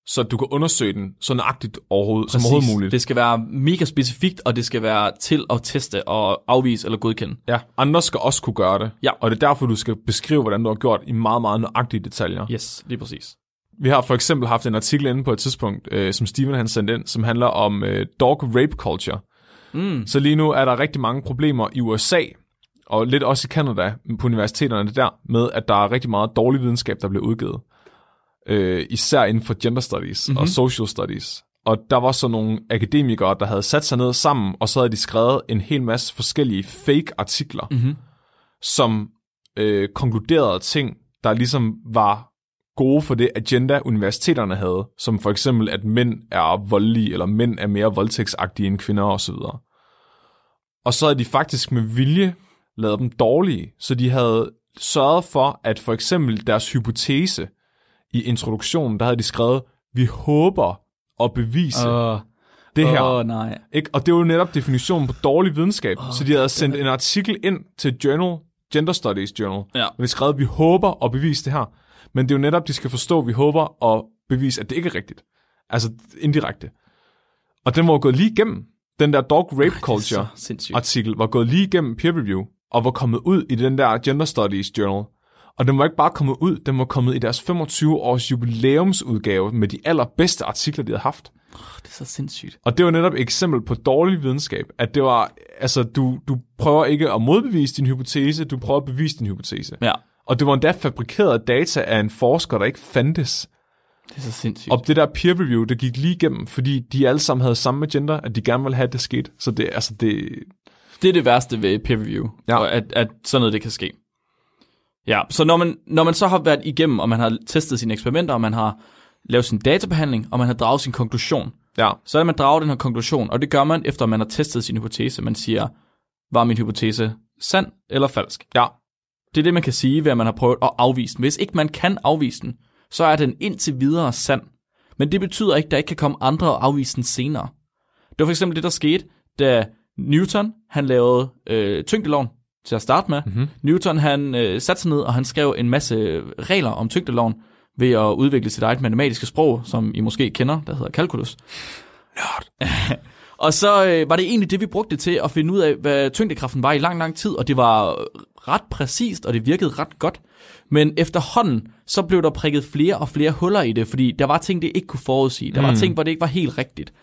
så du kan undersøge den så nøjagtigt overhovedet, som overhovedet muligt. Det skal være mega specifikt, og det skal være til at teste og afvise eller godkende. Ja, andre skal også kunne gøre det. Ja. Og det er derfor, du skal beskrive, hvordan du har gjort i meget, meget nøjagtige detaljer. Yes, lige præcis. Vi har for eksempel haft en artikel inde på et tidspunkt, øh, som Steven han sendte ind, som handler om øh, dog rape culture. Mm. Så lige nu er der rigtig mange problemer i USA, og lidt også i Canada, på universiteterne der, med at der er rigtig meget dårlig videnskab, der bliver udgivet. Øh, især inden for gender studies mm-hmm. og social studies. Og der var så nogle akademikere, der havde sat sig ned sammen, og så havde de skrevet en hel masse forskellige fake artikler, Mm-hmm. som øh, konkluderede ting, der ligesom var gode for det agenda, universiteterne havde, som for eksempel, at mænd er voldelige, eller mænd er mere voldtægtsagtige end kvinder osv. Og så havde de faktisk med vilje lavet dem dårlige, så de havde sørget for, at for eksempel deres hypotese i introduktionen, der havde de skrevet, vi håber at bevise uh, det her. åh, nej. Ikke? Og det var jo netop definitionen på dårlig videnskab. Oh, så de havde sendt en artikel ind til Journal, Gender Studies Journal, Ja. og de skrev, vi håber at bevise det her. Men det er jo netop, de skal forstå, at vi håber at bevise, at det ikke er rigtigt. Altså indirekte. Og den var gået lige igennem. Den der dog rape culture Så sindssygt. artikel var gået lige igennem peer review, og var kommet ud i den der Gender Studies Journal. Og den var ikke bare kommet ud, den var kommet i deres 25 års jubilæumsudgave med de allerbedste artikler, de havde haft. Det er så sindssygt. Og det var netop et eksempel på dårlig videnskab, at det var, altså du, du prøver ikke at modbevise din hypotese, du prøver at bevise din hypotese. Ja, Og det var endda fabrikeret data af en forsker, der ikke fandtes. det er så sindssygt. Og det der peer review, det gik lige igennem, fordi de alle sammen havde samme agenda, at de gerne ville have, at det skete. Så det, altså det, Det er det værste ved peer review, Ja. ja. at, at sådan noget det kan ske. Ja, så når man, når man så har været igennem, og man har testet sine eksperimenter, og man har lavet sin databehandling, og man har draget sin konklusion, ja, så er man drager den her konklusion, og det gør man, efter man har testet sin hypotese. Man siger, var min hypotese sand eller falsk? ja, Det er det, man kan sige, ved at man har prøvet at afvise den. Hvis ikke man kan afvise den, så er den indtil videre sand. Men det betyder ikke, at der ikke kan komme andre og afvise den senere. Det var for eksempel det, der skete, da Newton han lavede øh, tyngdeloven til at starte med. Mm-hmm. Newton han øh, satte sig ned, og han skrev en masse regler om tyngdeloven ved at udvikle sit eget matematiske sprog, som I måske kender, der hedder calculus. <laughs> Og så øh, var det egentlig det, vi brugte til at finde ud af, hvad tyngdekraften var i lang, lang tid, og det var ret præcist, og det virkede ret godt. Men efterhånden, så blev der prikket flere og flere huller i det, fordi der var ting, det ikke kunne forudsige. Der var ting, hvor det ikke var helt rigtigt.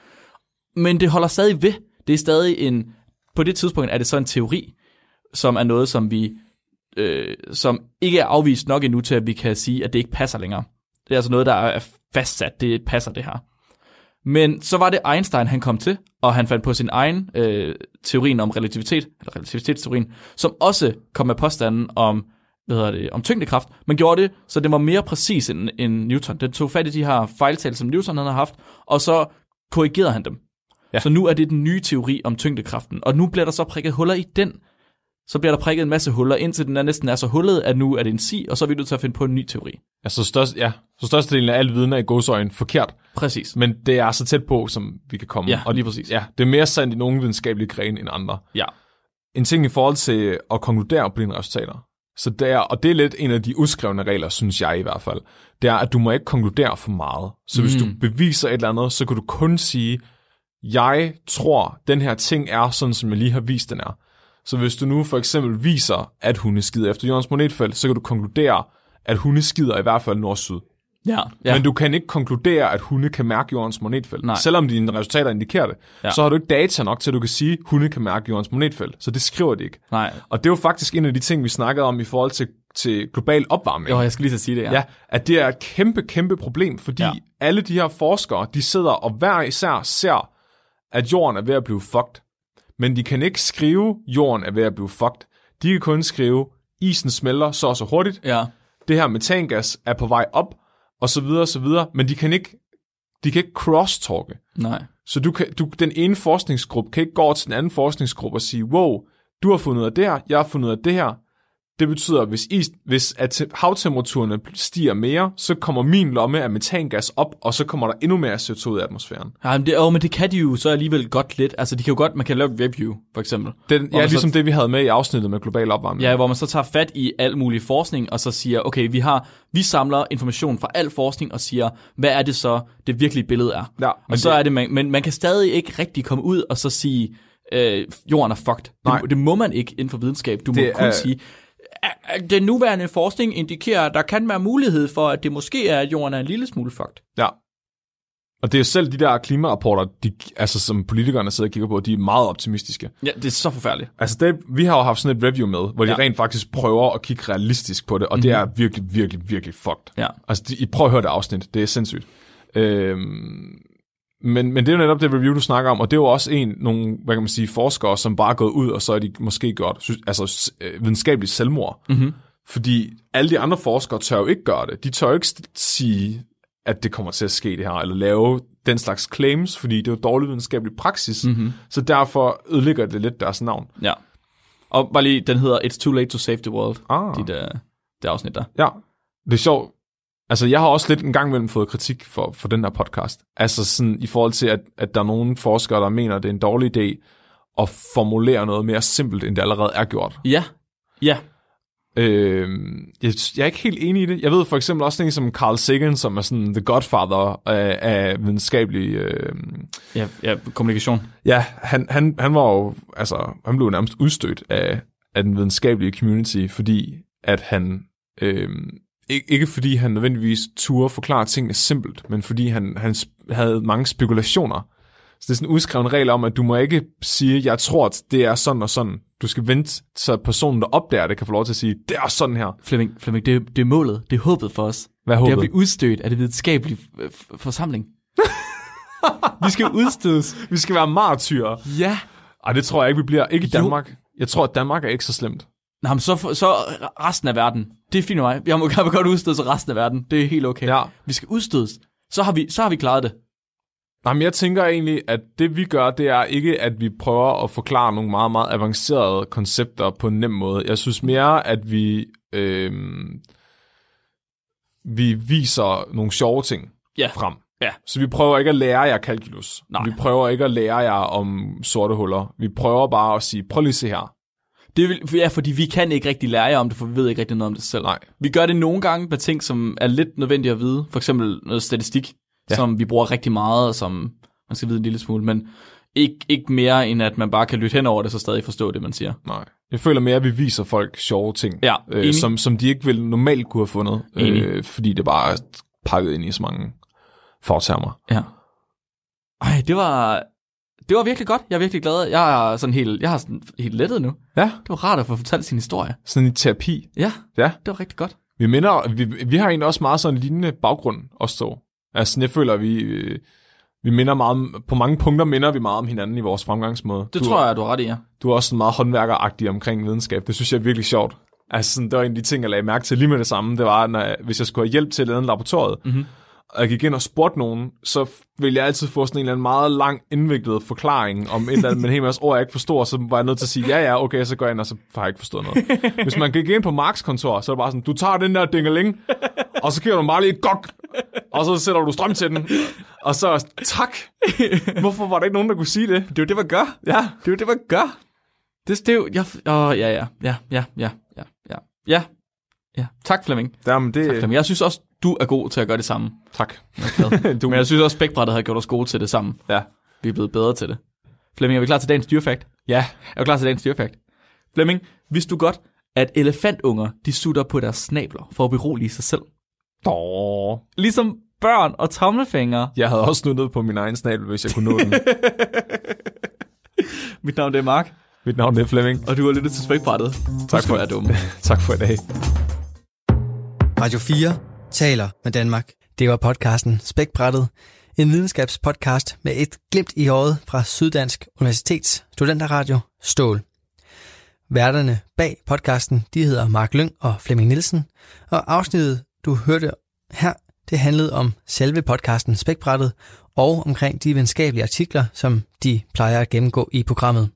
Men det holder stadig ved. Det er stadig en... På det tidspunkt er det så en teori, som er noget, som vi... Øh, som ikke er afvist nok endnu til, at vi kan sige, at det ikke passer længere. Det er altså noget, der er fastsat. Det passer det her. Men så var det Einstein, han kom til, og han fandt på sin egen øh, teorien om relativitet, eller relativitetsteorien, som også kom med påstanden om, hvad hedder det, om tyngdekraft, men gjorde det, så det var mere præcis end, end Newton. Den tog fat i de her fejltal, som Newton havde haft, og så korrigerede han dem. Ja. Så nu er det den nye teori om tyngdekraften, og nu bliver der så prikket huller i den. Så bliver der prikket en masse huller, indtil den er næsten er så hullet, at nu er det en si, og så er vi nødt til at finde på en ny teori. ja, så, størst, ja, så størstedelen af al viden er i godsøjen forkert. Præcis. Men det er så tæt på, som vi kan komme. Ja, og lige præcis. Ja, det er mere sandt i nogle videnskabelige grene end andre. Ja. En ting i forhold til at konkludere på dine resultater. Så det er, og det er lidt en af de udskrevne regler, synes jeg i hvert fald. Det er, at du må ikke konkludere for meget. Så hvis Mm. du beviser et eller andet, så kan du kun sige, jeg tror, den her ting er sådan, som jeg lige har vist, den er. Så hvis du nu for eksempel viser, at hunde skider efter Jørgens Monetfelt, så kan du konkludere, at hunde skider i hvert fald nord-syd. Ja. Ja. Men du kan ikke konkludere, at hunde kan mærke jordens magnetfelt. Nej. Selvom dine resultater indikerer det, ja. Så har du ikke data nok til, at du kan sige, at hunde kan mærke jordens magnetfelt. Så det skriver de ikke. Nej. Og det er jo faktisk en af de ting, vi snakkede om i forhold til, til global opvarmning. Jo, jeg skal lige at sige det, ja. Ja, at det er et kæmpe, kæmpe problem, fordi. Ja. alle de her forskere, de sidder og hver især ser, at jorden er ved at blive fucked. Men de kan ikke skrive, jorden er ved at blive fucked. De kan kun skrive, isen smelter så og så hurtigt, Ja. det her metangas er på vej op, og så videre og så videre, men de kan ikke, de kan ikke crosstalke. Nej. Så du kan, du, den ene forskningsgruppe kan ikke gå over til den anden forskningsgruppe og sige, wow, du har fundet ud af det her, jeg har fundet ud af det her. Det betyder, at hvis, is, hvis at havtemperaturerne stiger mere, så kommer min lomme af metangas op, og så kommer der endnu mere CO2 ud af atmosfæren. Ja, men det, åh, men det kan de jo så alligevel godt lidt. Altså, de kan jo godt, man kan lave review, for eksempel. Den, ja, man så- ligesom det, vi havde med i afsnittet med global opvarmning. Ja, hvor man så tager fat i al mulig forskning, og så siger, okay, vi har, vi samler information fra al forskning, og siger, hvad er det så, det virkelige billede er. Ja, og så det- er det, man, men man kan stadig ikke rigtig komme ud og så sige, øh, jorden er fucked. Nej. Det, det må man ikke inden for videnskab. Du må Det kun er- sige, "Ah, ah, den nuværende forskning indikerer, at der kan være mulighed for, at det måske er, at jorden er en lille smule fucked. Ja. Og det er selv de der klimarapporter, de, altså som politikerne sidder og kigger på, de er meget optimistiske. Ja, det er så forfærdeligt. Altså det, vi har jo haft sådan et review med, hvor de Ja. rent faktisk prøver at kigge realistisk på det, og mm-hmm. det er virkelig, virkelig, virkelig fucked. Ja. Altså de, I prøv at høre det afsnit, det er sindssygt. Øhm, men, men det er jo netop det review, du snakker om, og det er jo også en, nogle, hvad kan man sige, forskere, som bare er gået ud, og så er de måske gjort altså, øh, videnskabeligt selvmord. Mm-hmm. Fordi alle de andre forskere tør jo ikke gøre det. De tør jo ikke sige, at det kommer til at ske det her, eller lave den slags claims, fordi det er jo dårlig videnskabelig praksis. Mm-hmm. Så derfor ødelægger det lidt deres navn. Ja. Og bare lige, den hedder It's Too Late to Save the World, Ah. dit, uh, det afsnit der. Ja, det er sjovt. Altså, jeg har også lidt en gang imellem fået kritik for, for den her podcast. Altså sådan i forhold til, at, at der er nogle forskere, der mener, at det er en dårlig idé at formulere noget mere simpelt, end det allerede er gjort. Ja. Ja. Øh, jeg, jeg er ikke helt enig i det. Jeg ved for eksempel også en som Carl Sagan, som er sådan the godfather af, af videnskabelig... Øh, Ja, ja, kommunikation. ja, han, han, han var jo... Altså, han blev nærmest udstødt af, af den videnskabelige community, fordi at han... Øh, ikke, ikke fordi han nødvendigvis turde forklare tingene simpelt, men fordi han, han havde mange spekulationer. Så det er sådan en udskreven regel om, at du må ikke sige, jeg tror, at det er sådan og sådan. Du skal vente, så personen, der opdager det, kan få lov til at sige, det er sådan her. Flemming, Flemming det, er- det er målet. Det er håbet for os. Hvad er Det er at håbet? blive udstødt af det videnskabelige forsamling. <laughs> vi skal udstødes. Vi skal være martyrer. Ja. Ej, det tror jeg ikke, vi bliver. Ikke i Jo. Danmark. Jeg tror, at Danmark er ikke så slemt. Nå, så, så resten af verden. Det er fint med mig. Jeg må, jeg må godt udstødes resten af verden. Det er helt okay. Ja. Vi skal udstødes. Så har vi, så har vi klaret det. Jamen, jeg tænker egentlig, at det vi gør, det er ikke, at vi prøver at forklare nogle meget, meget avancerede koncepter på en nem måde. Jeg synes mere, at vi, øh, vi viser nogle sjove ting Ja. frem. Ja. Så vi prøver ikke at lære jer kalkulus. Nej. Vi prøver ikke at lære jer om sorte huller. Vi prøver bare at sige, prøv lige se her. Det vil, ja, fordi vi kan ikke rigtig lære jer om det, for vi ved ikke rigtig noget om det selv. Nej. Vi gør det nogle gange med ting, som er lidt nødvendige at vide. For eksempel noget statistik, ja. Som vi bruger rigtig meget, og som man skal vide en lille smule. Men ikke, ikke mere, end at man bare kan lytte hen over det, så stadig forstå det, man siger. Nej. Jeg føler mere, at vi viser folk sjove ting, Ja, øh, som, som de ikke ville normalt kunne have fundet, Enig. øh, fordi det bare er pakket ind i så mange fortermer. Ja. Ej, det var, det var virkelig godt. Jeg er virkelig glad. Jeg er sådan helt, jeg har sådan helt lettet nu. Ja, Det var rart at få fortalt sin historie. sådan i terapi. Ja, Ja, det var rigtig godt. vi minder, vi, vi har egentlig også meget sådan en lignende baggrund, os to. Altså, jeg føler, at vi, øh, vi minder meget om, på mange punkter minder vi meget om hinanden i vores fremgangsmåde. Det du, tror jeg, du har ret i, ja. Du er også sådan meget håndværkeragtig omkring videnskab. Det synes jeg er virkelig sjovt. Altså, sådan, det var en af de ting, jeg lagde mærke til lige med det samme. Det var, når hvis jeg skulle have hjælp til et eller andet laboratoriet, Mhm. Og jeg gik ind og spurgte nogen, så ville jeg altid få sådan en eller anden meget lang, indviklet forklaring om et eller andet, men en hel masse ord, jeg ikke forstod, så var jeg nødt til at sige, ja, ja, okay, så går jeg ind, og så har jeg ikke forstået noget. Hvis man gik ind på Marks kontor, så er det bare sådan, du tager den der dingeling, og så giver du bare lige et gok, og så sætter du strøm til den. Og så, tak. Hvorfor var der ikke nogen, der kunne sige det? Det er jo det, man gør. Ja, Det er jo det, man gør. Det, det er jo... Jeg, åh, ja, ja, ja, ja, ja, ja, ja, ja. Ja, tak Flemming. Jamen, det... Tak, Flemming. Jeg synes også, du er god til at gøre det samme. Tak. <laughs> du... Men jeg synes også, spækbrættet har gjort os gode til det samme. Ja. Vi er blevet bedre til det. Flemming, er vi klar til dagens dyrefakt? Ja. Er du klar til dagens dyrefakt? Flemming, vidste du godt, at elefantunger, de sutter på deres snabler for at berolige sig selv? Åh. Ligesom børn og tommelfingre. Jeg havde også nuttet på min egen snabel, hvis jeg kunne nå den. <laughs> Mit navn det er Mark, Mit navn er Flemming. og du har lyttet til spækbrættet. Tak for- at være dumme. Tak for i dag. Radio 4 taler med Danmark. Det var podcasten Spækbrættet, en videnskabspodcast med et glimt i øjet fra Syddansk Universitets studenterradio Stål. Værterne bag podcasten, de hedder Mark Lyng og Flemming Nielsen, og afsnittet, du hørte her, det handlede om selve podcasten Spækbrættet og omkring de videnskabelige artikler, som de plejer at gennemgå i programmet.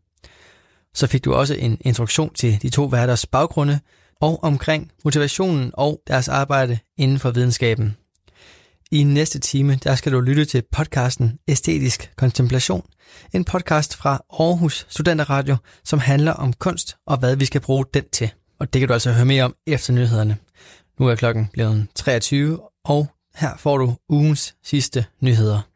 Så fik du også en introduktion til de to værters baggrunde og omkring motivationen og deres arbejde inden for videnskaben. I næste time, der skal du lytte til podcasten Æstetisk Kontemplation, en podcast fra Aarhus Studenterradio, som handler om kunst og hvad vi skal bruge den til. Og det kan du altså høre mere om efter nyhederne. Nu er klokken blevet 23, og her får du ugens sidste nyheder.